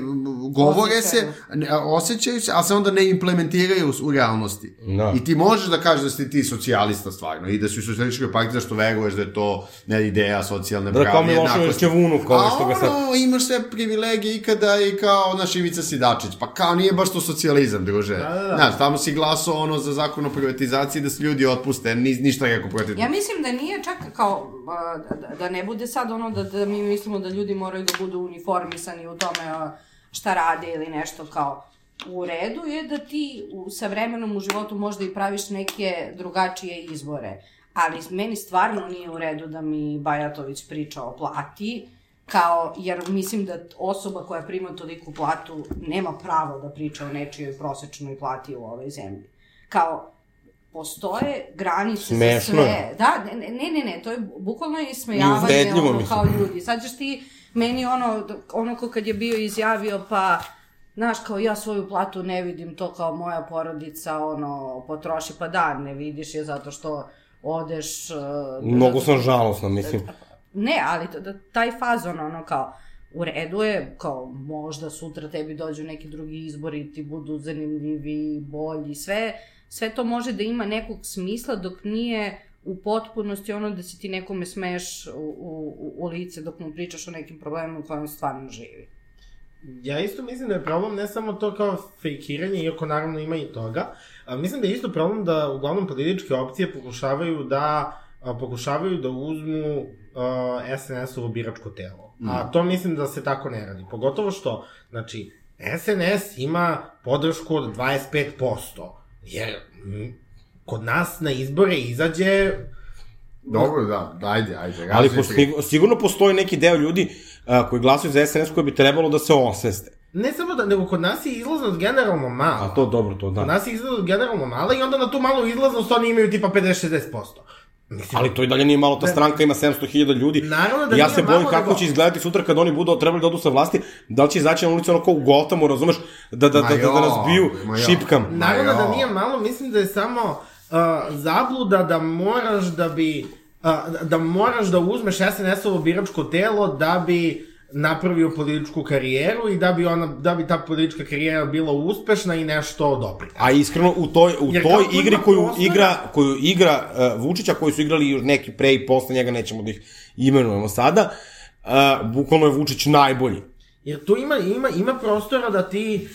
Speaker 5: govore se,
Speaker 6: Osjećaju.
Speaker 5: ne, osjećaju se, ali se onda ne implementiraju u realnosti.
Speaker 4: Da.
Speaker 5: I ti možeš da kažeš da si ti socijalista stvarno i da si u socijalističkoj partiji što veruješ da je to ne, ideja socijalne
Speaker 4: Da, kao
Speaker 5: pravde,
Speaker 4: Milošević
Speaker 5: jednakosti.
Speaker 4: Ćevunu, kao
Speaker 5: A
Speaker 4: što ga sad...
Speaker 5: ono, imaš sve privilegije ikada i kao naš Ivica Sidačić. Pa kao nije baš to socijalizam, druže. Da, da, da. Znaš, tamo si glasao ono za zakon o privatizaciji da se ljudi otpuste, ni, ništa rekao protiv.
Speaker 6: Ja mislim da nije čak kao, a, da, da ne bude sad ono da, da mi mislimo da ljudi moraju da budu uniformisani u tome šta rade ili nešto kao u redu je da ti u, sa vremenom u životu možda i praviš neke drugačije izbore. Ali meni stvarno nije u redu da mi Bajatović priča o plati, kao, jer mislim da osoba koja prima toliku platu nema pravo da priča o nečijoj prosečnoj plati u ovoj zemlji. Kao, postoje granice
Speaker 4: Smešno
Speaker 6: za sve. Da, ne, ne, ne, ne, to je bukvalno ismejavanje ono, kao ljudi. Sad ćeš ti meni ono, ono ko kad je bio izjavio pa Znaš, kao ja svoju platu ne vidim to kao moja porodica, ono, potroši, pa da, ne vidiš je zato što odeš... uh,
Speaker 4: Mnogo
Speaker 6: zato
Speaker 4: sam žalosna, mislim.
Speaker 6: Ne, ali da, taj fazon, ono, kao, u redu je, kao, možda sutra tebi dođu neki drugi izbori, ti budu zanimljivi, bolji, sve, sve to može da ima nekog smisla dok nije u potpunosti ono da se ti nekome smeješ u, u, u lice dok mu pričaš o nekim problemima u kojem stvarno živi.
Speaker 3: Ja isto mislim da je problem ne samo to kao fejkiranje, iako naravno ima i toga, a mislim da je isto problem da uglavnom političke opcije pokušavaju da a, pokušavaju da uzmu a, SNS-ovo biračko telo. A to mislim da se tako ne radi. Pogotovo što, znači, SNS ima podršku od 25%, jer kod nas na izbore izađe
Speaker 5: Dobro, da, ajde, ajde.
Speaker 4: Ali
Speaker 5: razvij
Speaker 4: po,
Speaker 5: priču.
Speaker 4: sig- sigurno postoji neki deo ljudi a, koji glasuju za SNS koji bi trebalo da se osveste.
Speaker 3: ne samo da, nego kod nas je izlaznost generalno mala.
Speaker 4: A to dobro, to
Speaker 3: Kod
Speaker 4: da.
Speaker 3: nas je izlaznost generalno mala i onda na tu malu izlaznost oni imaju tipa 50-60%. Mislim,
Speaker 4: Ali to i dalje nije malo, ta stranka ima 700.000 ljudi.
Speaker 3: Naravno da
Speaker 4: I ja se bojim kako
Speaker 3: nego-
Speaker 4: će izgledati sutra kad oni budu trebali da odu sa vlasti, da li će izaći na ulicu ono kao u Gothamu, razumeš, da, da, da, da, da nas biju šipkam.
Speaker 3: Naravno da nije malo, mislim da je samo uh, zabluda da moraš da bi uh, da moraš da uzmeš SNS-ovo biračko telo da bi napravio političku karijeru i da bi ona da bi ta politička karijera bila uspešna i nešto dobro.
Speaker 4: A iskreno u toj u
Speaker 3: Jer
Speaker 4: toj igri koju
Speaker 3: prostora-
Speaker 4: igra koju igra uh, Vučića koji su igrali još neki pre i posle njega nećemo da ih imenujemo sada. Uh, bukvalno je Vučić najbolji.
Speaker 3: Jer tu ima, ima, ima prostora da ti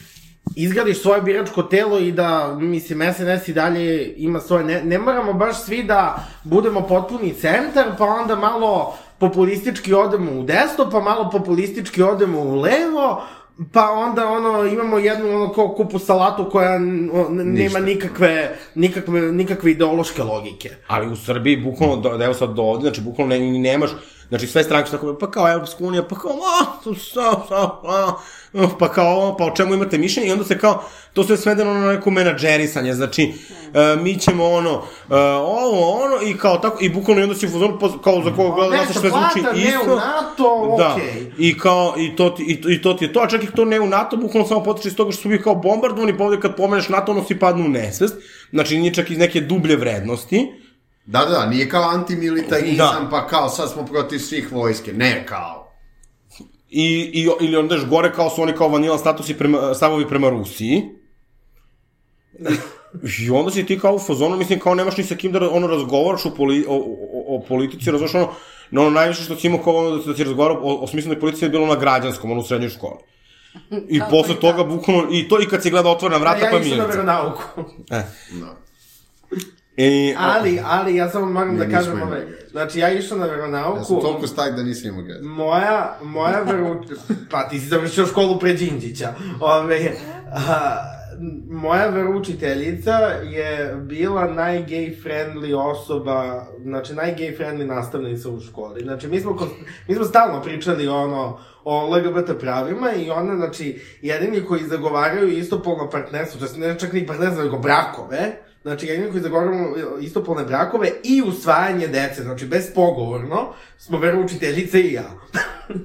Speaker 3: izgradiš svoje biračko telo i da, mislim, SNS i dalje ima svoje, ne, ne moramo baš svi da budemo potpuni centar, pa onda malo populistički odemo u desno, pa malo populistički odemo u levo, pa onda ono imamo jednu ono kao kupu salatu koja nema nikakve, nikakve, nikakve ideološke logike.
Speaker 4: Ali u Srbiji bukvalno, da, evo sad do ovde, znači bukvalno ne, nemaš, znači sve stranke su tako, pa kao Evropska unija, pa kao, a, sa, sa, a, pa kao pa o čemu imate mišljenje? I onda se kao, to sve svedeno na neko menadžerisanje, znači, e, mi ćemo ono, e, ovo, ono, i kao tako, i bukvalno i onda si u fazonu, pa, kao za koga gleda, znaš, sve zvuči
Speaker 3: plata, ne
Speaker 4: isto.
Speaker 3: u NATO,
Speaker 4: Da,
Speaker 3: okej.
Speaker 4: i kao, i to, ti, i, i to ti je to, a čak i to ne u NATO, bukvalno samo potiče iz toga što su bili kao bombardovani, pa ovde kad pomeneš NATO, ono svi padnu u nesvest, znači nije čak iz neke dublje vrednosti,
Speaker 5: Da, da, nije kao antimilitarizam,
Speaker 4: Da.
Speaker 5: pa kao sad smo protiv svih vojske. Ne, kao.
Speaker 4: I, i, ili onda još gore kao su oni kao vanila statusi prema, stavovi prema Rusiji. I onda si ti kao u fazonu, mislim, kao nemaš ni sa kim da ono razgovaraš o, poli, o, o, o politici, razumeš ono, no ono najviše što si imao kao ono da, da ti razgovarao o, o smislu da je policija bilo na građanskom, ono u srednjoj školi. I
Speaker 6: Tako
Speaker 4: posle toga, bukvalno, i to i kad si gleda otvorena vrata,
Speaker 3: ja
Speaker 4: pa
Speaker 3: išao na
Speaker 4: Milica.
Speaker 3: veronauku.
Speaker 4: E.
Speaker 5: Da.
Speaker 4: I,
Speaker 3: Ali, ali, ja samo moram da kažem,
Speaker 5: imali
Speaker 3: ovaj, znači ja išao na veronauku,
Speaker 5: Ja sam toliko stak da nisam imao grad.
Speaker 3: moja, moja veru... Pa ti si završio školu pre Đinđića. Ove, a, moja veroučiteljica je bila najgay friendly osoba, znači najgay friendly nastavnica u školi. Znači mi smo, mi smo stalno pričali ono, o LGBT pravima i ona, znači, jedini koji zagovaraju istopolno partnerstvo, to je ne čak ni partnerstvo, nego brakove, Znači, jedini koji zagovaramo istopolne brakove i usvajanje dece, znači bezpogovorno, smo veroučiteljice i ja.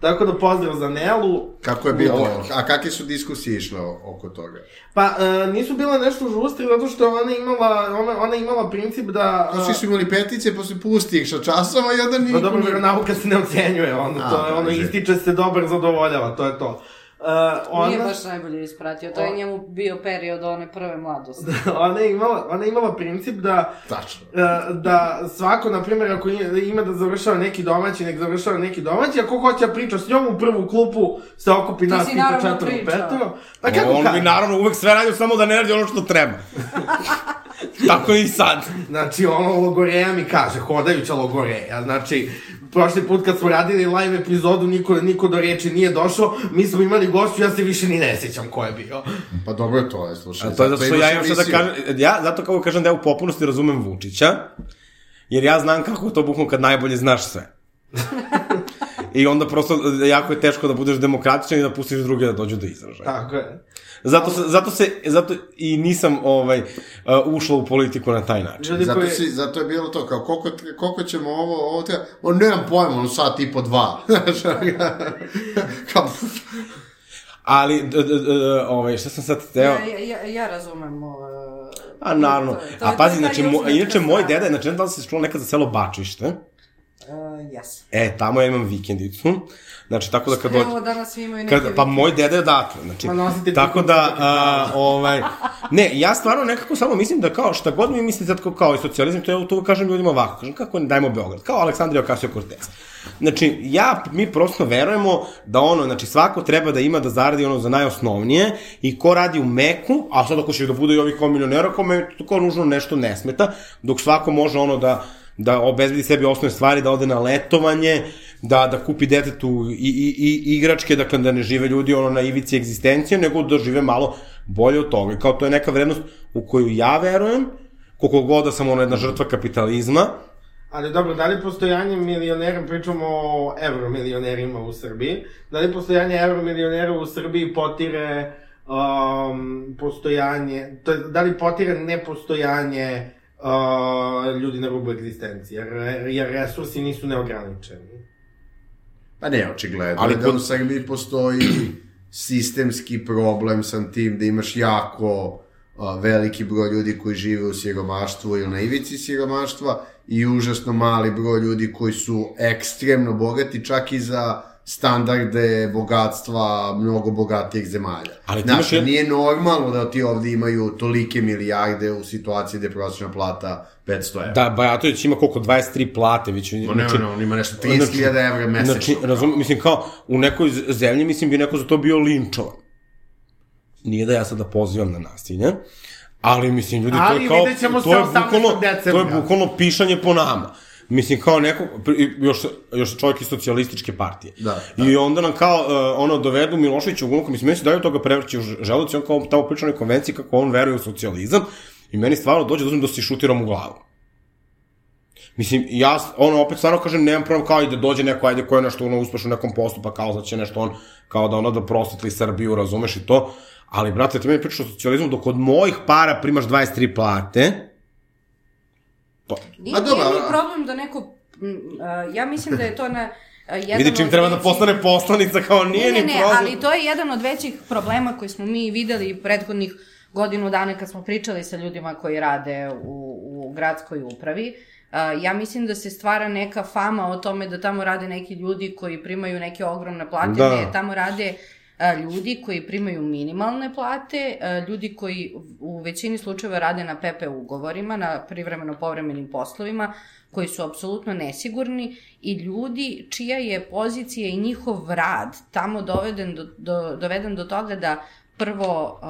Speaker 3: Tako da pozdrav za Nelu.
Speaker 5: Kako je bilo? A kakve su diskusije išle oko toga?
Speaker 3: Pa, e, nisu bile nešto žustre, zato što ona imala, ona, ona imala princip da...
Speaker 5: To svi su imali petice, pa se pusti ih sa časova i onda
Speaker 3: Pa
Speaker 5: niko...
Speaker 3: dobro, veronauka se ne ocenjuje, ono,
Speaker 5: A,
Speaker 3: to je, ono,
Speaker 5: znači.
Speaker 3: ističe se dobar, zadovoljava, to je to. Uh, ona,
Speaker 6: Nije baš najbolje ispratio, to je
Speaker 3: O-
Speaker 6: njemu bio period one prve mladosti.
Speaker 3: ona, je imala, ona je imala princip da
Speaker 5: Tačno.
Speaker 3: e, da svako, na primjer, ako i- ima da završava neki domaći, nek završava neki domaći, ako hoće da priča s njom u prvu klupu, se okupi
Speaker 6: Ti
Speaker 3: nas
Speaker 6: naravno
Speaker 3: četvro,
Speaker 6: pričao.
Speaker 3: petro. Pa kako
Speaker 4: on bi naravno uvek sve radio samo da ne radi ono što treba. Tako i sad.
Speaker 3: Znači, ono, logoreja mi kaže, hodajuća logoreja. Znači, prošli put kad smo radili live epizodu, niko, niko do reči nije došao, mi smo imali gošću, ja se više ni ne sjećam ko je bio.
Speaker 5: Pa dobro je to, je, slušaj.
Speaker 4: A to je zato što ja imam šta da kažem, ja zato kako kažem da ja u popunosti razumem Vučića, jer ja znam kako je to bukvalno kad najbolje znaš sve. I onda prosto jako je teško da budeš demokratičan i da pustiš druge da dođu do izražaja.
Speaker 3: Tako je.
Speaker 4: Zato se, zato se, zato i nisam ovaj, uh, ušla u politiku na taj način.
Speaker 3: Ljudi
Speaker 5: Zato,
Speaker 3: koji...
Speaker 5: si, zato je bilo to, kao koliko, koliko ćemo ovo, ovo treba, o nemam pojma, ono sat i po dva. Kao,
Speaker 4: Ali, d, d, d, ovaj, šta sam sad teo?
Speaker 6: Ja, ja, ja, ja razumem uh,
Speaker 4: A naravno.
Speaker 6: To je- to
Speaker 4: A pazi, znači, mo,
Speaker 6: južnjačka
Speaker 4: inače, moj deda, je, znači, ne da li se čulo nekad za selo Bačište.
Speaker 6: Uh, yes.
Speaker 4: E, tamo ja imam vikendicu. Znači, tako da kad dođe...
Speaker 6: Evo danas svi imaju neke
Speaker 4: Kad, pa moj deda je odatle, znači,
Speaker 3: nosite
Speaker 4: tako da, a, ovaj, ne, ja stvarno nekako samo mislim da kao, šta god mi mislite sad kao, kao i socijalizam, to ja to kažem ljudima ovako, kažem kako ne dajmo Beograd, kao Aleksandrija Ocasio Cortez. Znači, ja, mi prosto verujemo da ono, znači svako treba da ima da zaradi ono za najosnovnije i ko radi u meku, a sad ako će da bude i ovih kao milionera, kome to kao ružno nešto ne smeta, dok svako može ono da da obezbedi sebi osnovne stvari, da ode na letovanje, da, da kupi detetu i, i, i igračke, dakle da ne žive ljudi ono na ivici egzistencije, nego da žive malo bolje od toga. Kao to je neka vrednost u koju ja verujem, koliko god da sam ono jedna žrtva kapitalizma,
Speaker 3: Ali dobro, da li postojanje milionera, pričamo o euromilionerima u Srbiji, da li postojanje euromilionera u Srbiji potire um, postojanje, to je, da li potire nepostojanje uh, ljudi na rubu egzistencije, jer, jer resursi nisu neograničeni.
Speaker 5: Pa ne, očigledno.
Speaker 4: Ali
Speaker 5: da u Srbiji postoji sistemski problem sa tim da imaš jako a, veliki broj ljudi koji žive u siromaštvu ili na ivici siromaštva i užasno mali broj ljudi koji su ekstremno bogati čak i za standarde bogatstva mnogo bogatijih zemalja.
Speaker 4: Ali ti
Speaker 5: Znaš,
Speaker 4: imaš jed-
Speaker 5: nije normalno da ti ovde imaju tolike milijarde u situaciji gde je prosječna plata 500 evra.
Speaker 4: da Bajatović ima koliko, 23 plate, već...
Speaker 5: Ma ne, ne, on ima nešto 30.000 evra mesečno.
Speaker 4: Znači, razum, mislim, kao, u nekoj zemlji, mislim, bi neko za to bio linčovan. Nije da ja sada pozivam na nasilje, ali, mislim, ljudi, to
Speaker 3: Ali
Speaker 4: je kao,
Speaker 3: vidjet ćemo
Speaker 4: to
Speaker 3: se
Speaker 4: je
Speaker 3: 18.
Speaker 4: bukvalno, to je
Speaker 3: decembra.
Speaker 4: bukvalno pišanje po nama. Mislim, kao neko, još, još čovjek iz socijalističke partije.
Speaker 5: Da,
Speaker 4: I onda nam kao, uh, ono, dovedu Miloševića u glumku, mislim, meni se daju toga prevrći u želuc i on kao tamo priča konvenciji kako on veruje u socijalizam i meni stvarno dođe da uzmem da se šutiram u glavu. Mislim, ja, ono, opet stvarno kažem, nemam problem kao i da dođe neko, ajde, ko je nešto, ono, uspešno u nekom poslu, pa kao da će nešto on, kao da ono, da prosvetli Srbiju, razumeš i to, ali, brate, ti meni pričaš o socijalizmu, dok od mojih para primaš 23 plate, pa,
Speaker 6: Nije,
Speaker 5: A dobro,
Speaker 6: nije mi problem da neko... a, ja mislim da je to na... Jedan
Speaker 4: vidi čim treba da
Speaker 6: većih-
Speaker 4: postane poslanica, kao nije
Speaker 6: ne, ne,
Speaker 4: ni
Speaker 6: ne,
Speaker 4: problem.
Speaker 6: ali to je jedan od većih problema koji smo mi videli prethodnih godinu dana kad smo pričali sa ljudima koji rade u, u gradskoj upravi. Uh, ja mislim da se stvara neka fama o tome da tamo rade neki ljudi koji primaju neke ogromne plate,
Speaker 4: Da.
Speaker 6: ne, tamo rade ljudi koji primaju minimalne plate, a, ljudi koji u većini slučajeva rade na PP ugovorima, na privremeno-povremenim poslovima, koji su apsolutno nesigurni i ljudi čija je pozicija i njihov rad tamo doveden do, do, doveden do toga da prvo, uh,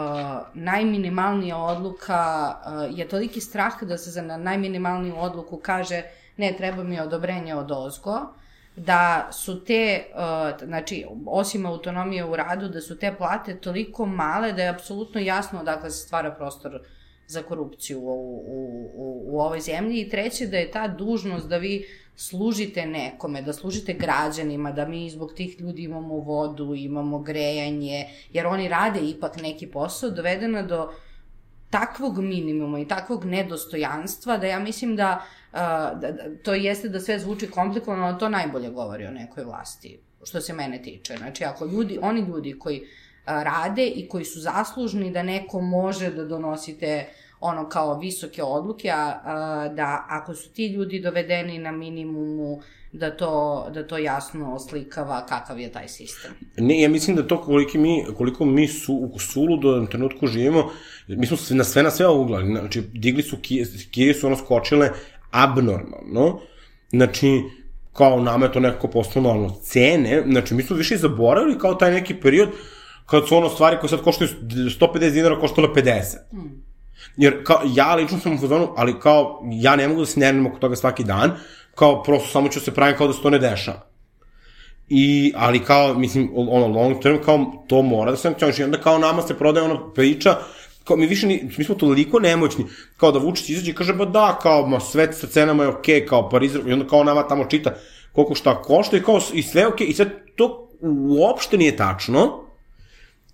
Speaker 6: najminimalnija odluka uh, je toliki strah da se za na najminimalniju odluku kaže ne, treba mi odobrenje od ozgo, da su te, uh, znači, osim autonomije u radu, da su te plate toliko male da je apsolutno jasno odakle se stvara prostor za korupciju u, u, u, u ovoj zemlji. I treće, da je ta dužnost da vi služite nekome, da služite građanima, da mi zbog tih ljudi imamo vodu, imamo grejanje, jer oni rade ipak neki posao, dovedena do takvog minimuma i takvog nedostojanstva da ja mislim da, uh, to jeste da sve zvuči komplikovano, ali to najbolje govori o nekoj vlasti, što se mene tiče. Znači, ako ljudi, oni ljudi koji rade i koji su zaslužni da neko može da donosite ono kao visoke odluke, a, a da ako su ti ljudi dovedeni na minimumu, da to, da to jasno oslikava kakav je taj sistem.
Speaker 4: Ne, ja mislim da to koliko mi, koliko mi su u suludo na trenutku živimo, mi smo na sve na sve uglali, znači digli su kije, kije su ono skočile abnormalno, znači kao nama je to nekako postalo normalno. Cene, znači mi smo više zaboravili kao taj neki period kad su ono stvari koje sad koštaju 150 dinara koštale 50. Hmm. Jer kao, ja lično sam u fazonu, ali kao, ja ne mogu da se nervim oko toga svaki dan, kao, prosto samo ću se pravim kao da se to ne dešava. I, ali kao, mislim, ono, long term, kao, to mora da se sankcioniše. I onda kao nama se prodaje ono priča, kao, mi više, ni, mi smo toliko nemoćni, kao da Vučić izađe i kaže, ba da, kao, ma, sve sa cenama je okej, okay, kao, Pariz, i onda kao nama tamo čita koliko šta košta i kao, i sve okej, okay, i sad to uopšte nije tačno,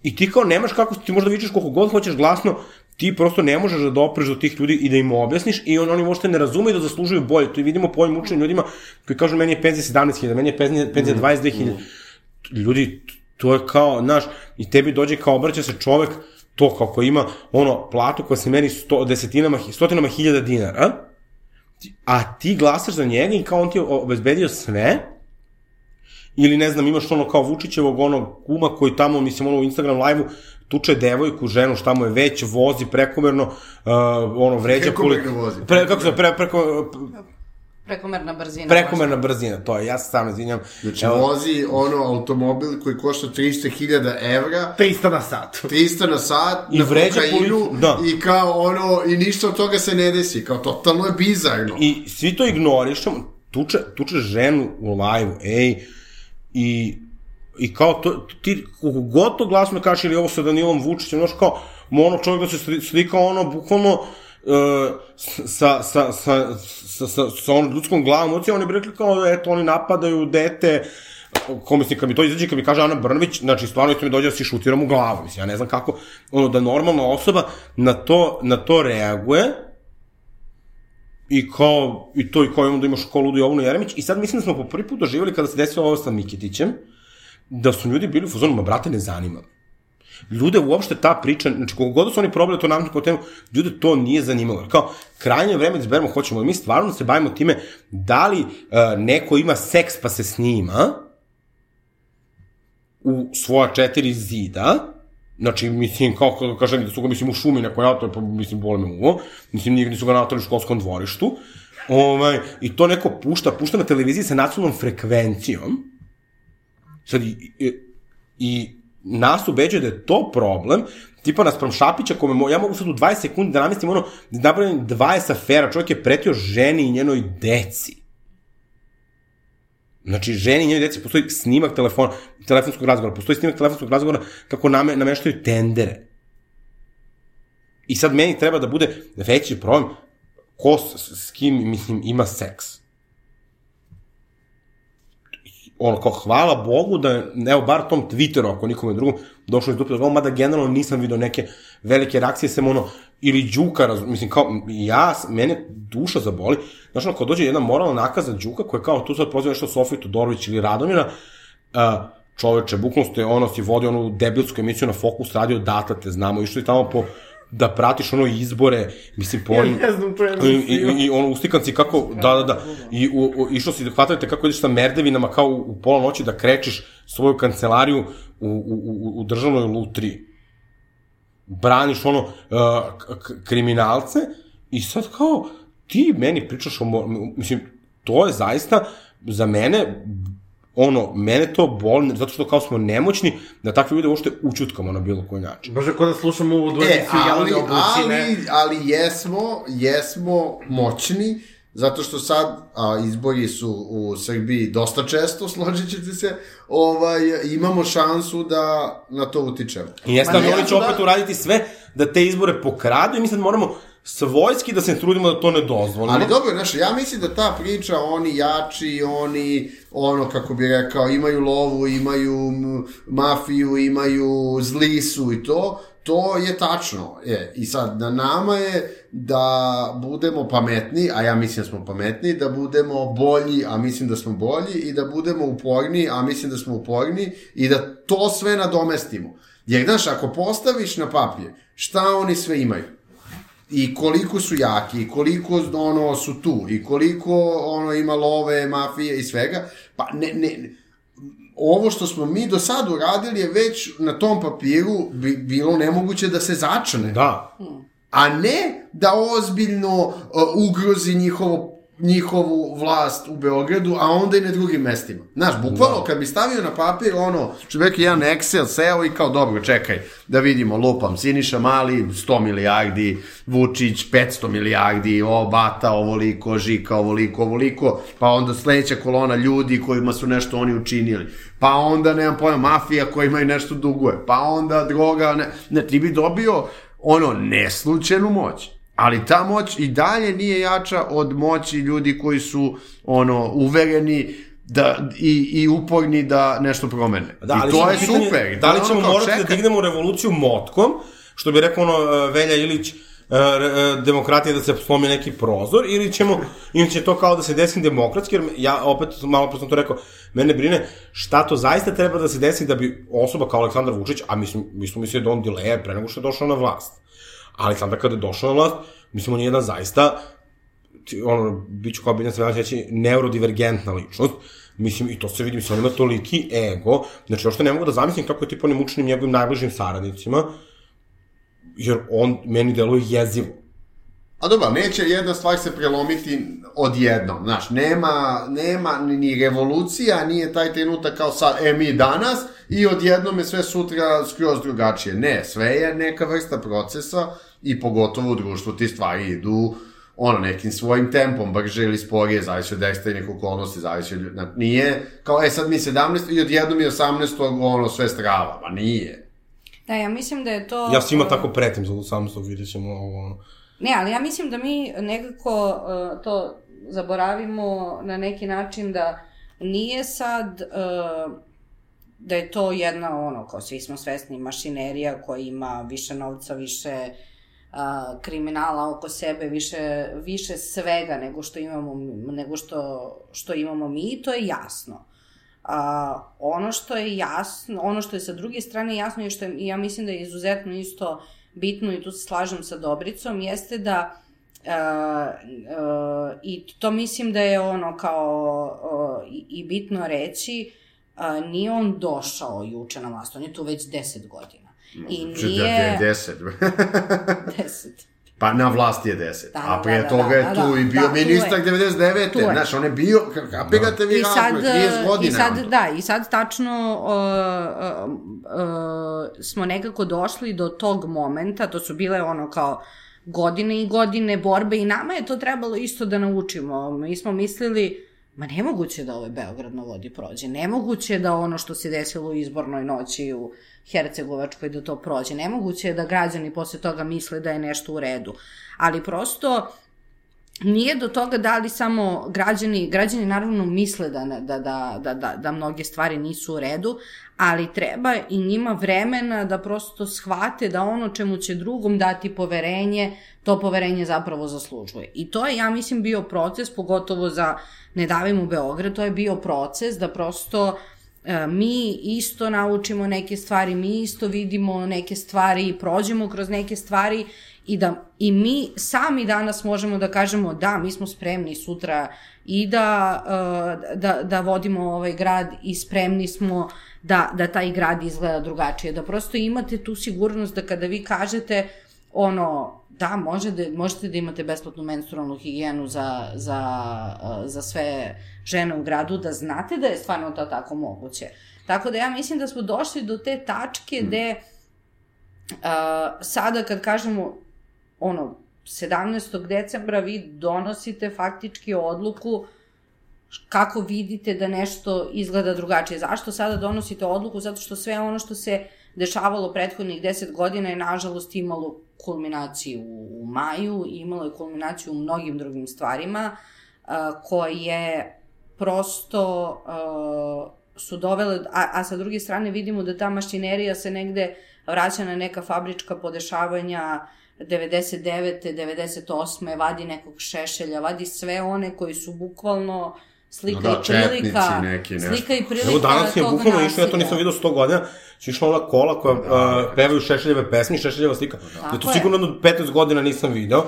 Speaker 4: I ti kao nemaš kako, ti možda vičeš koliko god hoćeš glasno, ti prosto ne možeš da dopreš do tih ljudi i da im objasniš i on, oni možete ne razumeju da zaslužuju bolje. To i vidimo po ovim učenim ljudima koji kažu meni je penzija 17.000, meni je penzija, penzija 22.000. Mm. Ljudi, to je kao, znaš, i tebi dođe kao obraća se čovek, to kako ima ono platu koja se meni sto, desetinama, stotinama hiljada dinara, a ti glasaš za njega i kao on ti je obezbedio sve, ili ne znam, imaš ono kao Vučićevog onog kuma koji tamo, mislim, ono u Instagram live-u tuče devojku, ženu, šta mu je već, vozi prekomerno, uh, ono, vređa...
Speaker 5: Prekomerno vozi.
Speaker 4: Pre, kako se, pre, preko,
Speaker 6: Prekomerna brzina.
Speaker 4: Prekomerna brzina, to je, ja se sam izvinjam.
Speaker 5: Znači, Evo, vozi ono automobil koji košta 300.000 evra.
Speaker 3: 300 na sat.
Speaker 5: 300 na sat,
Speaker 4: I
Speaker 5: na
Speaker 4: vređa
Speaker 5: kokainu,
Speaker 4: da.
Speaker 5: i kao ono, i ništa od toga se ne desi, kao totalno je bizarno.
Speaker 4: I svi to ignorišemo, tuče, tuče ženu u live-u, ej, i I kao to, ti, kako god to glasno kažeš, ili ovo sa Danilom Vučićem, znaš kao, ono čovjek da se slika ono, bukvalno, sa, sa, sa, sa, sa, sa onom ljudskom glavom, oci, oni bi rekli kao, eto, oni napadaju dete, ko mislim, kad mi to izađe, kad mi kaže Ana Brnović, znači, stvarno mi dođe da si šutiram u glavu, mislim, ja ne znam kako, ono, da normalna osoba na to, na to reaguje, i kao, i to i kao imamo da imaš kao Ludu Jovanu Jeremić, i sad mislim da smo po prvi put doživjeli kada se desilo ovo sa Mikitićem, da su ljudi bili u fazonu, ma brate, ne zanima. Ljude uopšte ta priča, znači koliko god su oni probali to nametnu kao temu, ljude to nije zanimalo. Kao, krajnje vreme da izberemo, hoćemo da mi stvarno da se bavimo time da li uh, neko ima seks pa se snima u svoja četiri zida, Znači, mislim, kao kada kažem da su ga, mislim, u šumi neko natali, pa, mislim, boli me uvo. Mislim, nigde su ga natali u školskom dvorištu. Ovaj, I to neko pušta, pušta na televiziji sa nacionalnom frekvencijom. Sad, i, i, i nas ubeđuje da je to problem, tipa naspram Šapića, kome mo, ja mogu sad u 20 sekundi da namestim ono, da napravim 20 afera, čovjek je pretio ženi i njenoj deci. Znači, ženi i njenoj deci postoji snimak telefona, telefonskog razgovora, postoji snimak telefonskog razgovora kako name, nameštaju tendere. I sad meni treba da bude veći problem ko s, s kim, mislim, ima seks ono, kao hvala Bogu da, evo, bar tom Twitteru, ako nikome drugom, došlo iz dupe da mada generalno nisam video neke velike reakcije, sem ono, ili Đuka, raz, mislim, kao, ja, mene duša zaboli, znaš, ono, kao dođe jedna moralna nakaza Đuka, koja kao tu sad poziva nešto Sofiju Todorović ili Radomira, čoveče, bukvalno ste, ono, si vodio onu debilsku emisiju na Fokus radio, data te znamo, išli tamo po da pratiš ono izbore, mislim, po onim...
Speaker 3: ne znam tu
Speaker 4: I, i,
Speaker 3: emisiju.
Speaker 4: i ono, ustikanci kako, da, da, da, i u, u, išlo si da hvatate kako ideš sa merdevinama kao u, u pola noći da krečiš svoju kancelariju u, u, u, u državnoj lutriji. Braniš ono, uh, kriminalce i sad kao, ti meni pričaš o, mislim, to je zaista za mene ono, mene to boli, zato što kao smo nemoćni, da takve ljude uopšte učutkamo na bilo koji način.
Speaker 3: Bože, ko da slušamo ovu
Speaker 5: E,
Speaker 3: dvojicu
Speaker 5: ali,
Speaker 3: javne oblucine.
Speaker 5: ali, ali jesmo, jesmo moćni, zato što sad a, izbori su u Srbiji dosta često, složit ćete se, ovaj, imamo šansu da na to utičemo.
Speaker 4: I jeste, ali oni će
Speaker 3: ja
Speaker 4: opet
Speaker 3: da-
Speaker 4: uraditi sve da te izbore pokradu i mi sad moramo svojski da se trudimo da to ne dozvolimo.
Speaker 5: Ali dobro, znaš, ja mislim da ta priča, oni jači, oni, ono, kako bi rekao, imaju lovu, imaju mafiju, imaju zli su i to, to je tačno. Je. I sad, na nama je da budemo pametni, a ja mislim da smo pametni, da budemo bolji, a mislim da smo bolji, i da budemo uporni, a mislim da smo uporni, i da to sve nadomestimo. Jer, znaš, ako postaviš na papir šta oni sve imaju, i koliko su jaki, i koliko ono su tu, i koliko ono ima love, mafije i svega, pa ne, ne, ovo što smo mi do sad uradili je već na tom papiru bi, bilo nemoguće da se začne.
Speaker 4: Da.
Speaker 5: A ne da ozbiljno uh, ugrozi njihovo njihovu vlast u Beogradu, a onda i na drugim mestima. Znaš, bukvalno kad bi stavio na papir ono, čovjek jedan Excel seo i kao dobro, čekaj, da vidimo, lupam, Siniša Mali 100 milijardi, Vučić 500 milijardi, o, Bata ovoliko, Žika ovoliko, ovoliko, pa onda sledeća kolona ljudi kojima su nešto oni učinili, pa onda, nemam pojma, mafija koja imaju nešto duguje, pa onda droga, ne, ne, ti bi dobio ono, neslučenu moć. Ali ta moć i dalje nije jača od moći ljudi koji su ono uvereni da, i, i uporni da nešto promene.
Speaker 4: Da, ali
Speaker 5: I to je
Speaker 4: pitanje,
Speaker 5: super.
Speaker 4: Da li
Speaker 5: je
Speaker 4: ćemo
Speaker 5: ono
Speaker 4: morati da
Speaker 5: čekaj.
Speaker 4: dignemo revoluciju motkom, što bi rekao ono e, Velja Ilić, e, e, demokratija da se slomi neki prozor, ili ćemo, ili će to kao da se desi demokratski, jer ja opet malo pre sam to rekao, mene brine šta to zaista treba da se desi da bi osoba kao Aleksandar Vučić, a mislim, mi smo mislili da on dileje pre nego što je došao na vlast. A Aleksandar kada je došao na vlast, mislim, on je jedan zaista ono, bit ću kao Biljan Svrljanić reći, neurodivergentna ličnost, mislim, i to se vidi, mislim, on ima toliki ego, znači, ošto ne mogu da zamislim kako je tipa onim učenim njegovim najbližim saradnicima, jer on meni deluje jezivo.
Speaker 5: A dobro, neće jedna stvar se prelomiti odjednom, znaš, nema, nema ni, revolucija, nije taj trenutak kao sad, e mi danas, i odjednom je sve sutra skroz drugačije. Ne, sve je neka vrsta procesa i pogotovo u društvu ti stvari idu ono, nekim svojim tempom, brže ili sporije, zavisi od ekstremnih okolnosti, zavisi od... na- Nije, kao, e, sad mi 17. i odjednom je 18. ono, sve strava, ma nije.
Speaker 6: Da, ja mislim da je to...
Speaker 4: Ja svima tako pretim za samstog, vidjet ćemo ovo, ono.
Speaker 6: Ne, ali ja mislim da mi nekako uh, to zaboravimo na neki način da nije sad uh, da je to jedna ono, kao svi smo svesni, mašinerija koja ima više novca, više uh, kriminala oko sebe, više, više svega nego što imamo, nego što, što imamo mi, to je jasno. A, ono što je jasno, ono što je sa druge strane jasno i što je, i ja mislim da je izuzetno isto bitno i tu se slažem sa Dobricom, jeste da Uh, uh, i to mislim da je ono kao uh, i, bitno reći uh, nije on došao juče na vlast, on je tu već 10 godina. I nije...
Speaker 5: 10.
Speaker 6: 10.
Speaker 5: Pa na vlasti je 10.
Speaker 6: Da,
Speaker 5: a
Speaker 6: da,
Speaker 5: prije
Speaker 6: da,
Speaker 5: toga
Speaker 6: da,
Speaker 5: je
Speaker 6: da,
Speaker 5: tu
Speaker 6: da,
Speaker 5: i bio
Speaker 6: da,
Speaker 5: ministar
Speaker 6: je.
Speaker 5: 99.
Speaker 6: Tu je.
Speaker 5: Znaš, on je bio, kapirate vi
Speaker 6: I sad,
Speaker 5: razvoj, 30 godina.
Speaker 6: I sad, da, i sad tačno uh, uh, uh, smo nekako došli do tog momenta, to su bile ono kao godine i godine borbe i nama je to trebalo isto da naučimo. Mi smo mislili, ma nemoguće da ovaj Beograd na vodi prođe, nemoguće da ono što se desilo u izbornoj noći u Hercegovačkoj da to prođe, nemoguće je da građani posle toga misle da je nešto u redu. Ali prosto nije do toga da li samo građani, građani naravno misle da, da, da, da, da, da mnoge stvari nisu u redu, ali treba i njima vremena da prosto shvate da ono čemu će drugom dati poverenje, to poverenje zapravo zaslužuje. I to je, ja mislim, bio proces, pogotovo za Ne davimo Beograd, to je bio proces da prosto e, mi isto naučimo neke stvari, mi isto vidimo neke stvari, prođemo kroz neke stvari i da i mi sami danas možemo da kažemo da, mi smo spremni sutra i da, uh, da, da vodimo ovaj grad i spremni smo da, da taj grad izgleda drugačije. Da prosto imate tu sigurnost da kada vi kažete ono, da, može da, možete da imate besplatnu menstrualnu higijenu za, za, uh, za sve žene u gradu, da znate da je stvarno to tako moguće. Tako da ja mislim da smo došli do te tačke gde uh, sada kad kažemo ono, 17. decembra vi donosite faktički odluku kako vidite da nešto izgleda drugačije. Zašto sada donosite odluku? Zato što sve ono što se dešavalo prethodnih 10 godina je nažalost imalo kulminaciju u maju imalo je kulminaciju u mnogim drugim stvarima koje prosto su dovele, a, a sa druge strane vidimo da ta mašinerija se negde vraća na neka fabrička podešavanja uh, 99. 98. vadi nekog šešelja, vadi sve one koji su bukvalno slika
Speaker 5: No da,
Speaker 6: i prilika,
Speaker 5: četnici neki, nešto.
Speaker 6: slika i prilika
Speaker 4: Evo danas je bukvalno išlo, ja to nisam vidio 100 godina, su išla ona kola koja uh, pevaju šešeljeve pesmi, šešeljeva slika.
Speaker 6: Tako
Speaker 4: Ja to
Speaker 6: je.
Speaker 4: sigurno jedno 15 godina nisam video.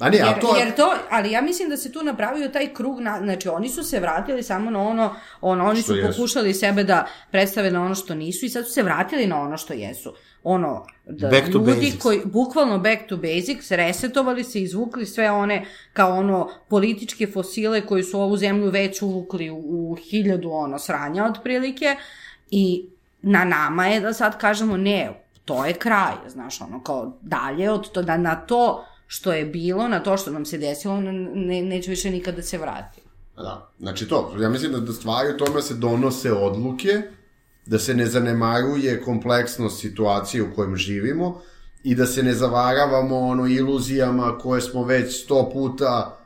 Speaker 5: A nije, a
Speaker 6: Jer,
Speaker 5: to je...
Speaker 6: jer to, ali ja mislim da se tu napravio taj krug, na, znači oni su se vratili samo na ono, ono oni
Speaker 5: Što
Speaker 6: su
Speaker 5: jesu.
Speaker 6: pokušali sebe da predstave na ono što nisu i sad su se vratili na ono što jesu. Ono, da
Speaker 4: Back to
Speaker 6: ljudi
Speaker 4: basics.
Speaker 6: koji, bukvalno back to basics, resetovali se, izvukli sve one kao ono političke fosile koji su ovu zemlju već uvukli u, u hiljadu ono sranja otprilike i na nama je da sad kažemo ne, to je kraj, znaš, ono, kao dalje od to, da na to što je bilo, na to što nam se desilo, ne, neće više nikada da se vrati.
Speaker 5: Da, znači to, ja mislim da, da stvari u tome se donose odluke, da se ne zanemaruje kompleksnost situacije u kojem živimo i da se ne zavaravamo ono iluzijama koje smo već sto puta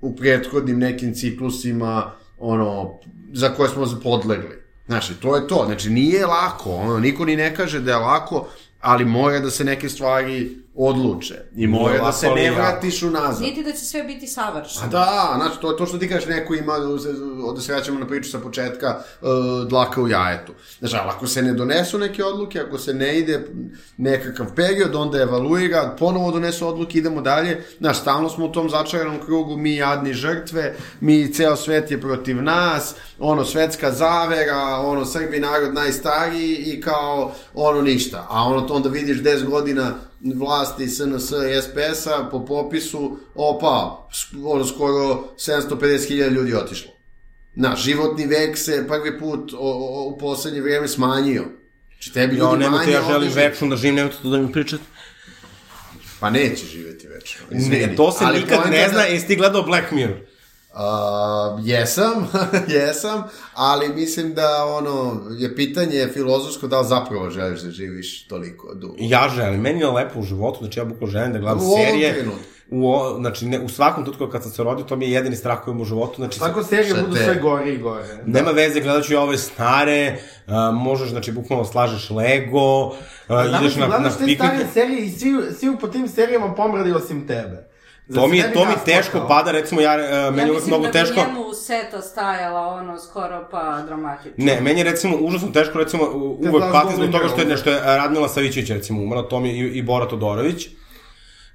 Speaker 5: u prethodnim nekim ciklusima ono, za koje smo podlegli. Znači, to je to. Znači, nije lako. Ono, niko ni ne kaže da je lako, ali mora da se neke stvari odluče. I mora da se ne vratiš unazad.
Speaker 6: Niti da će sve biti
Speaker 5: A
Speaker 6: savršeno.
Speaker 5: da, znači, to je to što ti kažeš, neko ima, ovde se vraćamo na priču sa početka, uh, dlaka u jajetu. Znači, ali ako se ne donesu neke odluke, ako se ne ide nekakav period, onda evaluira, ponovo donesu odluke, idemo dalje. Znaš, stalno smo u tom začaranom krugu, mi jadni žrtve, mi, ceo svet je protiv nas, ono, svetska zavera, ono, Srbi narod najstariji i kao, ono, ništa. A ono, to onda vidiš 10 godina vlasti SNS i SPS-a po popisu, opa, sk- ono, skoro 750.000 ljudi otišlo. Na, životni vek se prvi put o, o, u poslednje vreme smanjio. Znači, tebi ljudi manje
Speaker 4: ja želim
Speaker 5: odlaze.
Speaker 4: večno da živim, nemojte to da mi pričate.
Speaker 5: Pa neće živeti večno.
Speaker 4: Ne, to se
Speaker 5: Ali
Speaker 4: nikad ne
Speaker 5: da-
Speaker 4: zna, jesi ti gledao Black Mirror?
Speaker 5: Uh, jesam, jesam, ali mislim da ono, je pitanje filozofsko da li zapravo želiš da živiš toliko dugo.
Speaker 4: Ja želim, meni je lepo u životu, znači ja bukvalno želim da gledam
Speaker 5: U
Speaker 4: serije.
Speaker 5: trenutku.
Speaker 4: U, o, znači, ne, u svakom trenutku kad sam se rodio, to mi je jedini strah koji imam u životu. Znači,
Speaker 3: Tako serije budu sve gore i gore.
Speaker 4: Nema veze, gledat ću i ove stare, uh, možeš, znači, bukvalno slažeš Lego, uh, ideš na, na
Speaker 3: Gledaš te stare serije i svi, svi po tim serijama pomrali osim tebe.
Speaker 4: To mi, je, to mi teško pada, recimo, ja, uh, meni je uvek mnogo teško...
Speaker 6: Ja mislim da bi njemu seta stajala ono skoro pa dramatično.
Speaker 4: Ne, meni je recimo užasno teško, recimo, uvek
Speaker 3: gledaš
Speaker 4: patim zbog toga što je nešto je Radmila Savićević recimo umrla, to mi i, i Bora Todorović.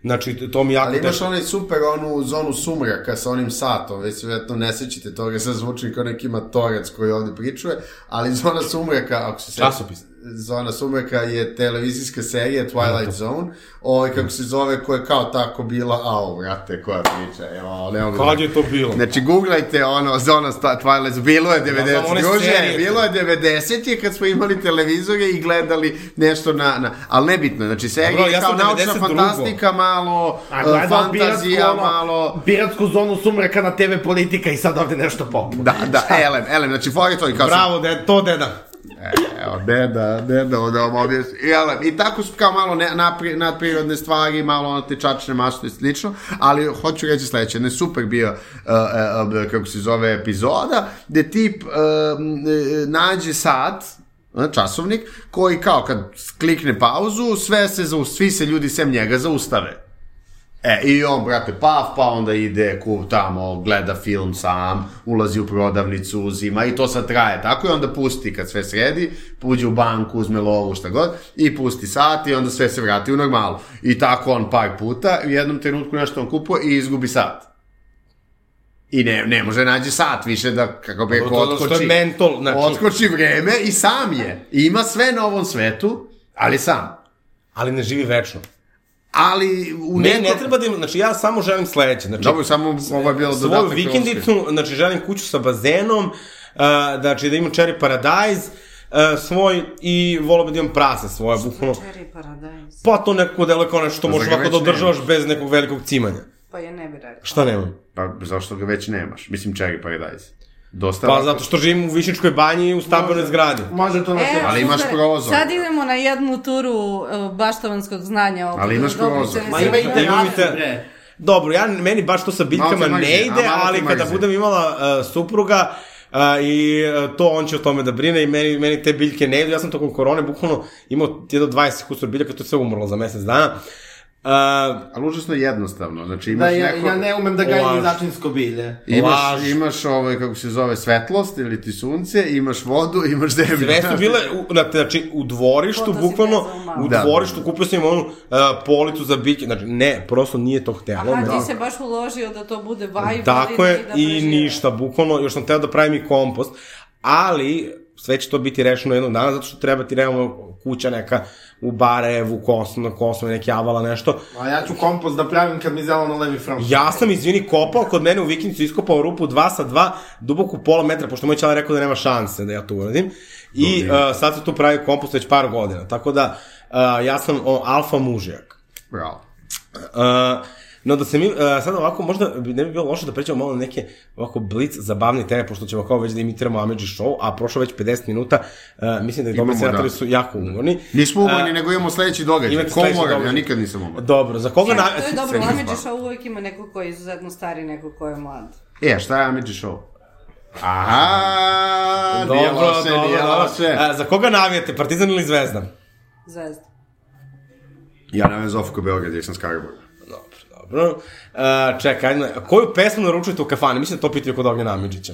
Speaker 4: Znači, to mi jako
Speaker 5: Ali imaš
Speaker 4: teško.
Speaker 5: onaj super onu zonu sumraka sa onim satom, već se vjetno ne sećate toga, sad zvučim kao neki matorac koji ovde pričuje, ali zona sumraka, ako se sećate,
Speaker 4: Časopis.
Speaker 5: Zona sumraka je televizijska serija Twilight Zone, ovaj kako se zove, koja je kao tako bila, au, vrate, koja priča, evo, ne mogu
Speaker 4: Kad
Speaker 5: da-
Speaker 4: je to bilo?
Speaker 5: Znači, googlajte ono, Zona sta- Twilight, Zone, bilo je 90,
Speaker 4: znam one
Speaker 5: druže, bilo je 90 je kad smo imali televizore i gledali nešto na, na ali nebitno, znači serija
Speaker 4: Dobro, ja
Speaker 5: kao naučna
Speaker 4: 92.
Speaker 5: fantastika, malo,
Speaker 3: A
Speaker 5: uh,
Speaker 3: gledao
Speaker 5: fantazija,
Speaker 3: ono,
Speaker 5: malo...
Speaker 3: Piratsku zonu sumraka na TV politika i sad ovde nešto popu.
Speaker 5: Da, da, elem, elem, znači fora je to i kao
Speaker 4: Bravo, de, to deda.
Speaker 5: Evo, deda, da vam objasni. I, elem, I tako su kao malo ne, napri, nadprirodne stvari, malo ono tečačne mašte i slično, ali hoću reći sledeće, ne super bio, uh, uh, kako se zove, epizoda, gde tip uh, nađe sat, časovnik, koji kao kad klikne pauzu, sve se, svi se ljudi sem njega zaustave. E, i on, brate, paf, pa onda ide ku tamo, gleda film sam, ulazi u prodavnicu, uzima i to sad traje. Tako i onda pusti kad sve sredi, uđe u banku, uzme lovu, šta god, i pusti sat i onda sve se vrati u normalu. I tako on par puta, u jednom trenutku nešto on kupuje i izgubi sat. I ne, ne može nađe sat više da, kako bi rekao,
Speaker 4: to- to
Speaker 5: otkoči.
Speaker 4: je mentol, znači-
Speaker 5: Otkoči vreme i sam je. I ima sve na ovom svetu, ali sam.
Speaker 4: Ali ne živi večno.
Speaker 5: Ali u
Speaker 4: Ne,
Speaker 5: nekom...
Speaker 4: ne treba da ima, znači ja samo želim sledeće. Znači,
Speaker 5: Dobro, samo ovo je bilo
Speaker 4: svoju
Speaker 5: dodatak.
Speaker 4: vikendicu, znači želim kuću sa bazenom, uh, znači da imam cherry paradise, uh, svoj i volio bi da imam prase svoje, bukvalno.
Speaker 6: Cherry Paradise.
Speaker 4: Pa to neko delo kao nešto što možeš
Speaker 5: ga
Speaker 4: ovako da održavaš bez nekog velikog cimanja.
Speaker 6: Pa je ne bi rekla.
Speaker 4: Šta nemam?
Speaker 5: Pa zašto ga već nemaš? Mislim, Cherry Paradise. Dosta
Speaker 4: Pa zato što živim u Višničkoj banji u stambenoj zgradi.
Speaker 3: Može to na
Speaker 6: E.
Speaker 5: Ali imaš prozor.
Speaker 6: Sad idemo na jednu turu uh, baštovanskog znanja. oko
Speaker 5: Ali imaš prozor.
Speaker 3: Ma ima i bre.
Speaker 4: Dobro, ja, meni baš to sa biljkama ne ide, ali kada budem imala uh, supruga, Uh, I uh, to on će o tome da brine i meni, meni te biljke ne idu. Ja sam tokom korone bukvalno imao jedno 20 kusur biljaka, to je sve umrlo za mesec dana. Uh,
Speaker 5: Ali užasno jednostavno. Znači
Speaker 3: Da,
Speaker 5: imaš
Speaker 3: ja,
Speaker 5: neko...
Speaker 3: ja ne umem da gajim ni začinsko bilje.
Speaker 5: Imaš,
Speaker 4: Laž.
Speaker 5: imaš ovaj, kako se zove, svetlost ili ti sunce, imaš vodu, imaš zemlju.
Speaker 4: Sve su bile, u, na- znači, u dvorištu, bukvalno,
Speaker 6: u
Speaker 5: Da.
Speaker 4: dvorištu kupio sam im onu uh, policu za biljke, znači, ne, prosto nije to htelo.
Speaker 6: Aha, ti se baš uložio da to bude vibe.
Speaker 4: Tako je,
Speaker 6: da, da
Speaker 4: i ništa, bukvalno, još sam teo da pravim i kompost, ali sve će to biti rešeno jednog dana, zato što treba ti, realno, kuća neka u Barajevu, Kosno, Kosno, neki avala, nešto.
Speaker 3: A ja ću kompost da pravim kad mi zeleno levi front.
Speaker 4: Ja sam, izvini, kopao kod mene u vikendicu, iskopao rupu 2 sa 2, duboku pola metra, pošto moj čala rekao da nema šanse da ja to uradim. I uh, sad se tu pravi kompost već par godina. Tako da, uh, ja sam o, alfa mužijak.
Speaker 5: Bravo.
Speaker 4: Uh, no da se mi, uh, sad ovako, možda ne bi bilo loše da prećemo malo na neke ovako blic zabavne teme, pošto ćemo kao već da imitiramo Ameđi show, a prošlo već 50 minuta, uh, mislim da i dobri
Speaker 5: Imamo,
Speaker 4: senatori
Speaker 5: da.
Speaker 4: su jako umorni.
Speaker 5: Nismo umorni, nego imamo sledeći događaj.
Speaker 4: imate
Speaker 5: Ko umoran? Ja nikad nisam umoran.
Speaker 4: Dobro, za koga...
Speaker 6: E,
Speaker 4: na...
Speaker 6: to je dobro,
Speaker 5: stvar.
Speaker 6: Show uvek ima neko ko je izuzetno stari, neko ko je mlad.
Speaker 5: E, šta je Amidži Show? Aha,
Speaker 4: Dobro,
Speaker 5: nije loše,
Speaker 4: dobro,
Speaker 5: nije
Speaker 4: dobro.
Speaker 5: loše.
Speaker 4: A, za koga navijate, Partizan ili Zvezda?
Speaker 6: Zvezda.
Speaker 5: Ja ne znam Zofko Beograd, jer sam Skaraborg.
Speaker 4: Dobro. Uh, čekaj, koju pesmu naručujete u kafani? Mislim da to pitaju kod Ognjena Amidžića.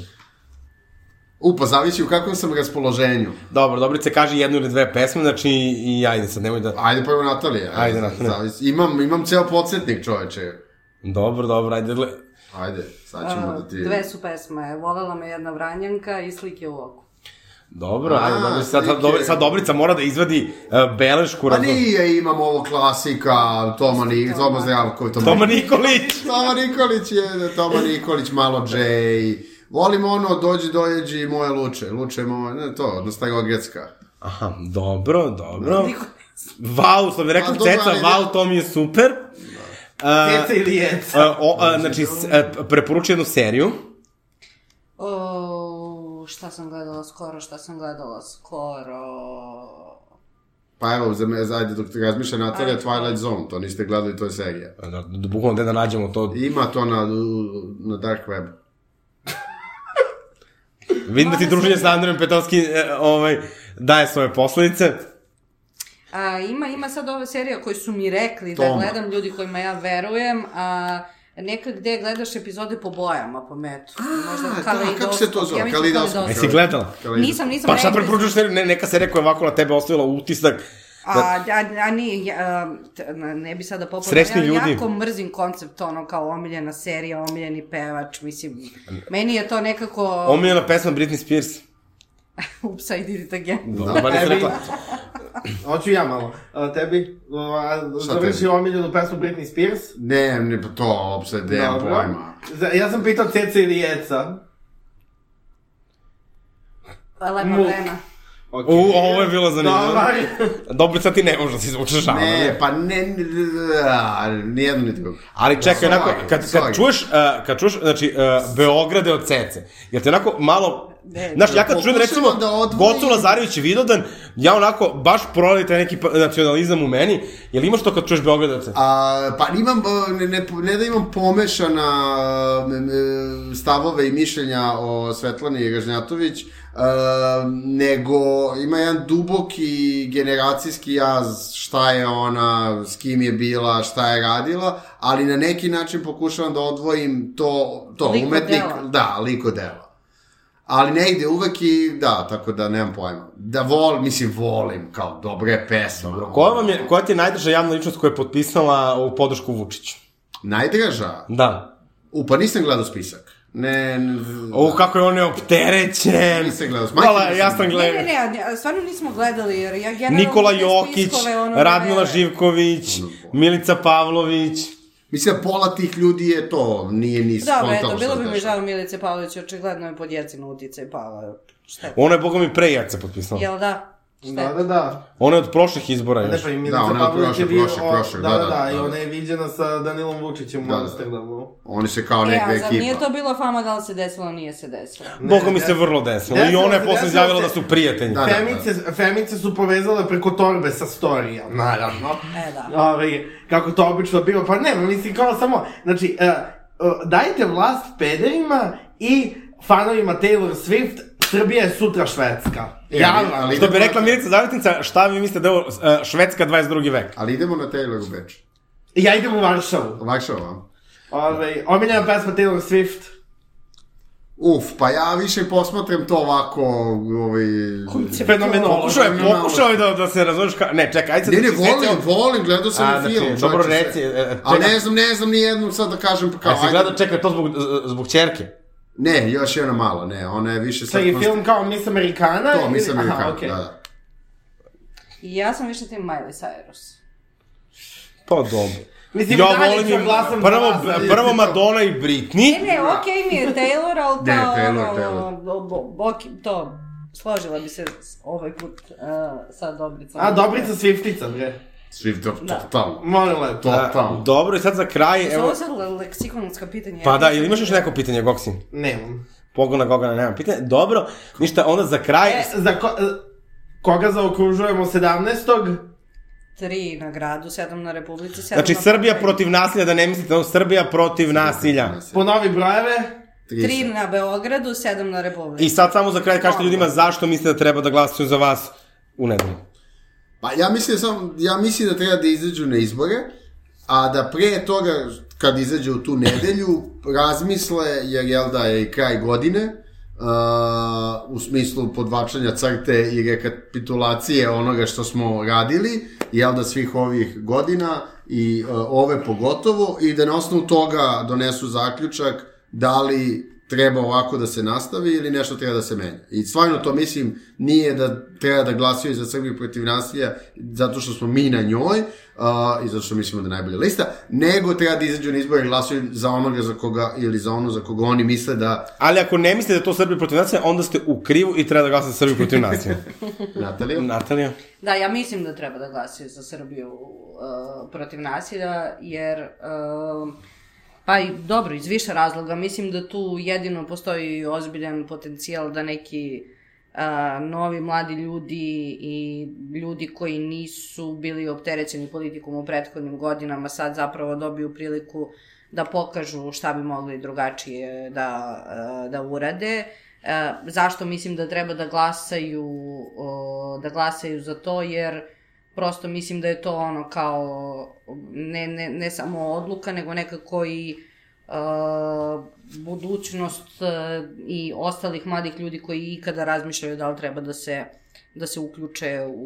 Speaker 5: U, pa zavisi u kakvom sam raspoloženju.
Speaker 4: Dobro, Dobrice, kaže jednu ili dve pesme, znači i ajde sad, nemoj da...
Speaker 5: Ajde prvo Natalija.
Speaker 4: Ajde, Natalija.
Speaker 5: Zavisi. Imam, imam ceo podsjetnik, čoveče.
Speaker 4: Dobro, dobro, ajde, gle...
Speaker 5: Ajde, sad ćemo da ti...
Speaker 6: Dve su pesme. Volela me jedna vranjanka i slike u oku.
Speaker 4: Dobro,
Speaker 5: A,
Speaker 4: ajde, dobro, sad,
Speaker 5: slike.
Speaker 4: Dobri, sad Dobrica mora da izvadi uh, belešku.
Speaker 5: Pa
Speaker 4: razno-
Speaker 5: nije, imam ovo klasika, Toma, Ni, Toma Zdravko, Toma,
Speaker 4: Toma Nikolić!
Speaker 5: Toma Nikolić je, Toma Nikolić, malo Jay. Volim ono, dođi, dojeđi, moje luče. Luče je moje, ne, to, od Starogradska.
Speaker 4: Aha, dobro, dobro. Vau, što bi rekao
Speaker 5: dobro,
Speaker 4: Ceca, vau, to mi je super. Uh,
Speaker 3: Ceca ili jeca?
Speaker 4: uh, o, uh, znači, uh, preporučujem jednu seriju.
Speaker 6: O, šta sam gledala skoro, šta sam gledala skoro...
Speaker 5: Pa evo, za me, ajde, dok te razmišlja Natalija, Twilight Zone, to niste gledali, to je serija.
Speaker 4: Da, da, da, bukvalno gde da nađemo to.
Speaker 5: Ima to na, na Dark Web.
Speaker 4: Vidim da ti druženje sa Andrejom Petovski e, ovaj, daje svoje posledice.
Speaker 6: A, ima, ima sad ove serije koje su mi rekli da
Speaker 5: Toma.
Speaker 6: gledam ljudi kojima ja verujem, a neka gde gledaš epizode po bojama, po metu. Možda
Speaker 5: da,
Speaker 6: kaleidoskop.
Speaker 5: kako se to zove?
Speaker 6: Ja
Speaker 5: Kaleidoskop.
Speaker 4: Jesi gledala?
Speaker 6: Nisam, nisam.
Speaker 4: Pa šta preporučuješ seriju? Ne, neka serija koja je ovako na tebe ostavila utisak.
Speaker 6: A, a, a nije, ja, t- ne bi sada popularno,
Speaker 4: Srećni
Speaker 6: ja
Speaker 4: ljudi.
Speaker 6: jako mrzim koncept ono kao omiljena serija, omiljeni pevač, mislim, meni je to nekako
Speaker 4: Omiljena pesma Britney Spears.
Speaker 6: ups, I did it again.
Speaker 4: Ba nisam rekla.
Speaker 3: Hoću ja malo. A, tebi, a, završi
Speaker 5: tebi?
Speaker 3: omiljenu pesmu Britney Spears.
Speaker 5: Ne, ne, pa to, opsed, nemam
Speaker 3: Dobro.
Speaker 5: pojma.
Speaker 3: Za- Ja sam pitao Ceca ili jeca.
Speaker 6: Lepa
Speaker 3: Muk.
Speaker 6: vrena.
Speaker 3: Okay.
Speaker 4: U, ovo je bilo zanimljivo.
Speaker 3: Dobar.
Speaker 4: Dobro, sad ti ne možeš da se izvučeš žalno.
Speaker 5: Ne, pa ne, ne, a, nijedno ni drugo.
Speaker 4: Ali čekaj,
Speaker 5: Sorry,
Speaker 4: onako, kad, kad čuješ, uh, kad čuješ, znači, uh, Beograde od Cece, jel te onako malo,
Speaker 6: Ne,
Speaker 4: znaš, ja kad čujem
Speaker 5: pokušavam
Speaker 4: recimo
Speaker 5: da odvojim-
Speaker 4: Gocu Lazarević i Vidodan, ja onako baš prolije taj neki pa- nacionalizam u meni. Jel imaš to kad čuješ Beogradovaca?
Speaker 5: A, pa imam, e, ne, ne, ne da imam pomešana e, stavove i mišljenja o Svetlani Ražnjatović, e, nego ima jedan duboki generacijski jaz šta je ona, s kim je bila, šta je radila, ali na neki način pokušavam da odvojim to, to
Speaker 6: Lik od
Speaker 5: umetnik,
Speaker 6: dela.
Speaker 5: da, liko dela. Ali ne ide uvek i da, tako da nemam pojma. Da vol, mislim, volim, kao dobre pesme. Dobro,
Speaker 4: Koja, vam je, koja ti je najdraža javna ličnost koja je potpisala u podršku Vučiću?
Speaker 5: Najdraža?
Speaker 4: Da.
Speaker 5: U, pa nisam gledao spisak. Ne, ne
Speaker 4: O, kako je on je opterećen.
Speaker 5: Nisam gledao.
Speaker 4: Hvala, ja
Speaker 5: sam-
Speaker 6: Ne,
Speaker 4: gledao.
Speaker 6: ne, ne, a stvarno nismo gledali, jer ja generalno...
Speaker 4: Nikola Jokić,
Speaker 6: spiskove, ono, ne
Speaker 4: Radmila. Živković, Milica Pavlović.
Speaker 5: Mislim da pola tih ljudi je to, nije ni
Speaker 6: Dobro,
Speaker 5: skontalo
Speaker 6: eto,
Speaker 5: šta
Speaker 6: bilo bi mi žao Milice Pavlović, očigledno je pod jecinu uticaj pala. Šta je?
Speaker 4: Ona je, boga mi, pre Jaca potpisala.
Speaker 6: Jel da? Šta
Speaker 3: Da, da, da.
Speaker 4: Ona je od prošlih izbora
Speaker 3: Ne,
Speaker 4: još.
Speaker 3: pa i
Speaker 5: Da,
Speaker 3: Milica
Speaker 5: ona je
Speaker 3: Pavlović
Speaker 5: prošle, prošle, prošle,
Speaker 3: Da,
Speaker 5: da,
Speaker 3: da,
Speaker 5: da,
Speaker 3: da, i
Speaker 5: da.
Speaker 3: ona je viđena sa Danilom Vučićem u
Speaker 5: Da, da.
Speaker 3: Amsterdamu.
Speaker 5: Oni se kao
Speaker 6: E,
Speaker 5: neka
Speaker 6: a zar
Speaker 5: ekipa.
Speaker 6: nije to bila fama da li se desilo, nije se desilo?
Speaker 4: Boga mi se vrlo desilo. I
Speaker 3: desilo
Speaker 4: ona je posle izjavila da su prijatelji.
Speaker 5: Da, da.
Speaker 3: Femice, femice su povezale preko torbe sa storija, naravno.
Speaker 6: E, da.
Speaker 3: Ove, kako to obično biva, pa ne, mislim kao samo, znači, uh, uh, dajte vlast pederima i fanovima Taylor Swift, Srbija je sutra Švedska.
Speaker 5: E,
Speaker 3: Ja
Speaker 5: ali- ali-
Speaker 4: Što bi rekla Milica Zavetnica, šta vi mislite da je ovo uh, Švedska 22. vek?
Speaker 5: Ali idemo na Taylor u Beč.
Speaker 3: Ja idem u Varšavu.
Speaker 5: Varšava.
Speaker 3: Ove, omiljena pesma Taylor Swift.
Speaker 5: Uf, pa ja više posmatram to ovako, ovaj...
Speaker 3: Fenomenalno.
Speaker 4: Pokušao je, pokušao je da, da se razumeš ka... Ne, čekaj, ajde sad
Speaker 5: Ne,
Speaker 4: da
Speaker 5: ne, volim, volim, gledao sam
Speaker 4: A, znači,
Speaker 5: film.
Speaker 4: dobro
Speaker 5: čoveče,
Speaker 4: reci,
Speaker 5: sve.
Speaker 4: e, e,
Speaker 5: A ne znam, ne znam ni jednu sad da kažem kao...
Speaker 4: A si
Speaker 5: ajde.
Speaker 4: gledao, čekaj, to zbog, zbog čerke?
Speaker 5: Ne, još jedna mala, ne, ona je više sad...
Speaker 3: Čekaj,
Speaker 5: konst-
Speaker 3: film kao Miss Amerikana?
Speaker 5: To, Amerikan,
Speaker 3: Aha, okej.
Speaker 5: da, da.
Speaker 6: Ja sam više tim Miley Cyrus.
Speaker 4: Pa dobro.
Speaker 3: Mislim,
Speaker 4: ja volim im, prvo, prvo Madonna i
Speaker 6: Ne,
Speaker 4: Britney.
Speaker 6: ne, okej mi je Taylor, ali
Speaker 5: Ne,
Speaker 6: kao,
Speaker 5: Taylor,
Speaker 6: ono,
Speaker 5: Taylor.
Speaker 6: bo- bo- ok, to, složila bi se ovaj put uh, sa Dobricom.
Speaker 3: A, Dobrica Swiftica, bre.
Speaker 5: To,
Speaker 6: Da.
Speaker 5: totalno.
Speaker 3: Molim lepo.
Speaker 5: Totalno.
Speaker 4: Dobro, i sad za kraj, evo...
Speaker 6: ovo sad le- leksikonska pitanja?
Speaker 4: Pa da, ili imaš još neko pitanje, Goksin?
Speaker 3: Nemam.
Speaker 4: Pogona Gogana, nemam pitanje. Dobro, ništa, onda za kraj...
Speaker 3: E, za ko, e, koga zaokružujemo 17.
Speaker 6: Tri na gradu, sedam na Republici, sedam
Speaker 4: Znači,
Speaker 6: na
Speaker 4: Srbija protiv nasilja, da ne mislite, no, Srbija protiv nasilja.
Speaker 3: Ponovi brojeve.
Speaker 6: Tri na Beogradu, sedam na Republici.
Speaker 4: I sad samo za kraj kažete ljudima zašto mislite da treba da glasaju za vas u nedelju.
Speaker 5: Pa ja mislim sam, ja mislim da treba da izađu na izbore, a da pre toga, kad izađu u tu nedelju, razmisle, jer jel da je kraj godine, uh, u smislu podvačanja crte i rekapitulacije onoga što smo radili, jel da svih ovih godina i uh, ove pogotovo, i da na osnovu toga donesu zaključak da li treba ovako da se nastavi ili nešto treba da se menja. I stvarno to mislim nije da treba da glasaju za Srbiju protiv nasilja zato što smo mi na njoj uh, i zato što mislimo da je najbolja lista, nego treba da izađu na izbore i glasaju za onoga za koga ili za ono za koga oni misle da
Speaker 4: Ali ako ne mislite da to Srbija protiv nasilja, onda ste u krivu i treba da glasate za Srbiju protiv nasilja.
Speaker 5: Natalija.
Speaker 4: Natalija?
Speaker 6: Da, ja mislim da treba da glasaju za Srbiju uh, protiv nasilja, jer... Uh, pa i dobro, iz više razloga. Mislim da tu jedino postoji ozbiljan potencijal da neki uh, novi mladi ljudi i ljudi koji nisu bili opterećeni politikom u prethodnim godinama sad zapravo dobiju priliku da pokažu šta bi mogli drugačije da, da urade. E, zašto mislim da treba da glasaju o, da glasaju za to jer prosto mislim da je to ono kao ne, ne, ne samo odluka nego nekako i e, budućnost e, i ostalih mladih ljudi koji ikada razmišljaju da li treba da se da se uključe u,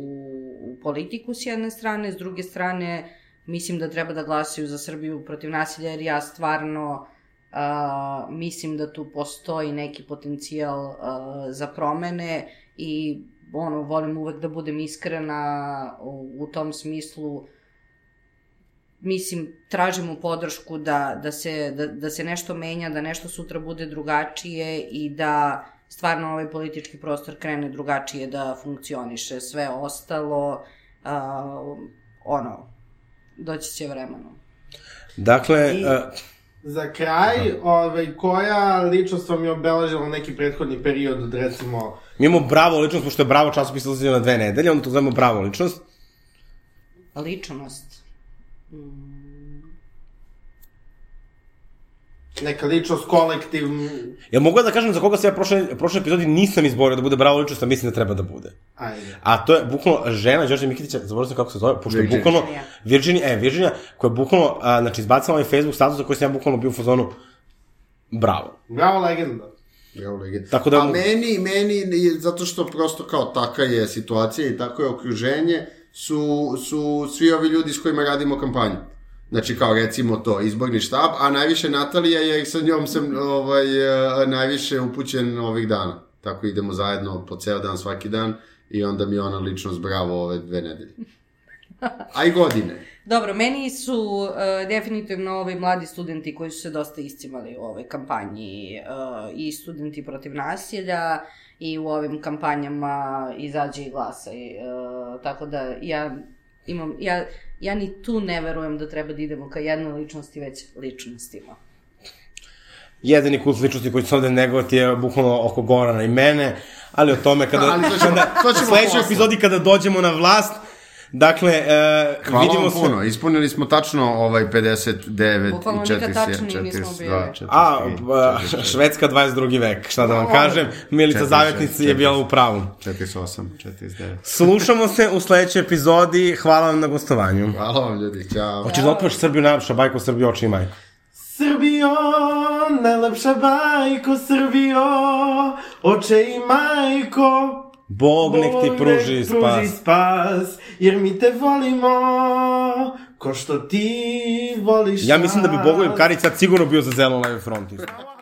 Speaker 6: u politiku s jedne strane, s druge strane mislim da treba da glasaju za Srbiju protiv nasilja jer ja stvarno Uh, mislim da tu postoji neki potencijal uh, za promene i ono, volim uvek da budem iskrena u, u tom smislu mislim, tražimo podršku da, da, se, da, da se nešto menja, da nešto sutra bude drugačije i da stvarno ovaj politički prostor krene drugačije da funkcioniše. Sve ostalo, uh, ono, doći će vremenom.
Speaker 4: Dakle,
Speaker 3: I-
Speaker 4: uh,
Speaker 3: Za kraj, ovaj, koja ličnost vam je obeležila neki prethodni period od recimo...
Speaker 4: Mi imamo bravo ličnost, pošto je bravo časopis izlazio na dve nedelje, onda to zovemo bravo ličnost.
Speaker 6: Ličnost.
Speaker 3: Neka ličnost, kolektiv...
Speaker 4: Jel mogu da kažem za koga se ja prošle, prošle epizodi nisam izborio da bude bravo ličnost, a mislim da treba da bude.
Speaker 3: Ajde.
Speaker 4: A to je bukvalno žena Đorđe Mikitića, zaboravio sam kako se zove, pošto je bukvalno... Virginia, e, Virginia, koja je bukvalno, a, znači, izbacila ovaj Facebook status za koji sam ja bukvalno bio u fazonu, bravo.
Speaker 3: Bravo, legenda.
Speaker 5: Bravo, legenda.
Speaker 4: Tako da
Speaker 5: A
Speaker 4: mogu-
Speaker 5: meni, meni, zato što prosto kao taka je situacija i tako je okruženje, su, su svi ovi ljudi s kojima radimo kampanju. Znači, kao recimo to, izborni štab, a najviše Natalija, jer sa njom sam ovaj, eh, najviše upućen ovih dana. Tako idemo zajedno po ceo dan, svaki dan, i onda mi ona lično zbravo ove dve nedelje. A i godine.
Speaker 6: Dobro, meni su uh, definitivno ovi mladi studenti koji su se dosta iscimali u ovoj kampanji uh, i studenti protiv nasilja i u ovim kampanjama izađe i glasaj. Uh, tako da ja imam, ja, ja ni tu ne verujem da treba da idemo ka jednoj ličnosti, već ličnostima.
Speaker 4: Jedini kult ličnosti koji će ovde negovati je bukvalno oko Gorana i mene, ali o tome kada...
Speaker 5: Ali to ćemo-
Speaker 4: kada
Speaker 5: to ćemo
Speaker 4: u sledećoj epizodi kada dođemo na vlast, dakle, e,
Speaker 5: Hvala
Speaker 4: vidimo
Speaker 5: vam
Speaker 4: se...
Speaker 5: puno, ispunili smo tačno ovaj 59
Speaker 6: Bukvalno
Speaker 5: i 4,
Speaker 6: nikad tačniji nismo
Speaker 5: 42,
Speaker 6: bili.
Speaker 5: 43,
Speaker 4: A, ba, Švedska 22. vek, šta da vam kažem, Milica Zavetnica
Speaker 5: šest,
Speaker 4: je bila u pravu.
Speaker 5: 48, 49.
Speaker 4: Slušamo se u sledećoj epizodi, hvala vam na gostovanju.
Speaker 5: Hvala vam ljudi, ćao.
Speaker 4: Hoćeš da otpeš Srbiju najlepša bajka u Srbiji oči i majko?
Speaker 3: Srbijo, najlepša bajko, Srbijo, oče i majko.
Speaker 4: Bog nek ti pruži
Speaker 3: nek
Speaker 4: spas.
Speaker 3: spas, jer mi te volimo, ko što ti voliš
Speaker 4: Ja mislim da bi. Bogoljub Karić sad sigurno bio za zeleno levi front. isto.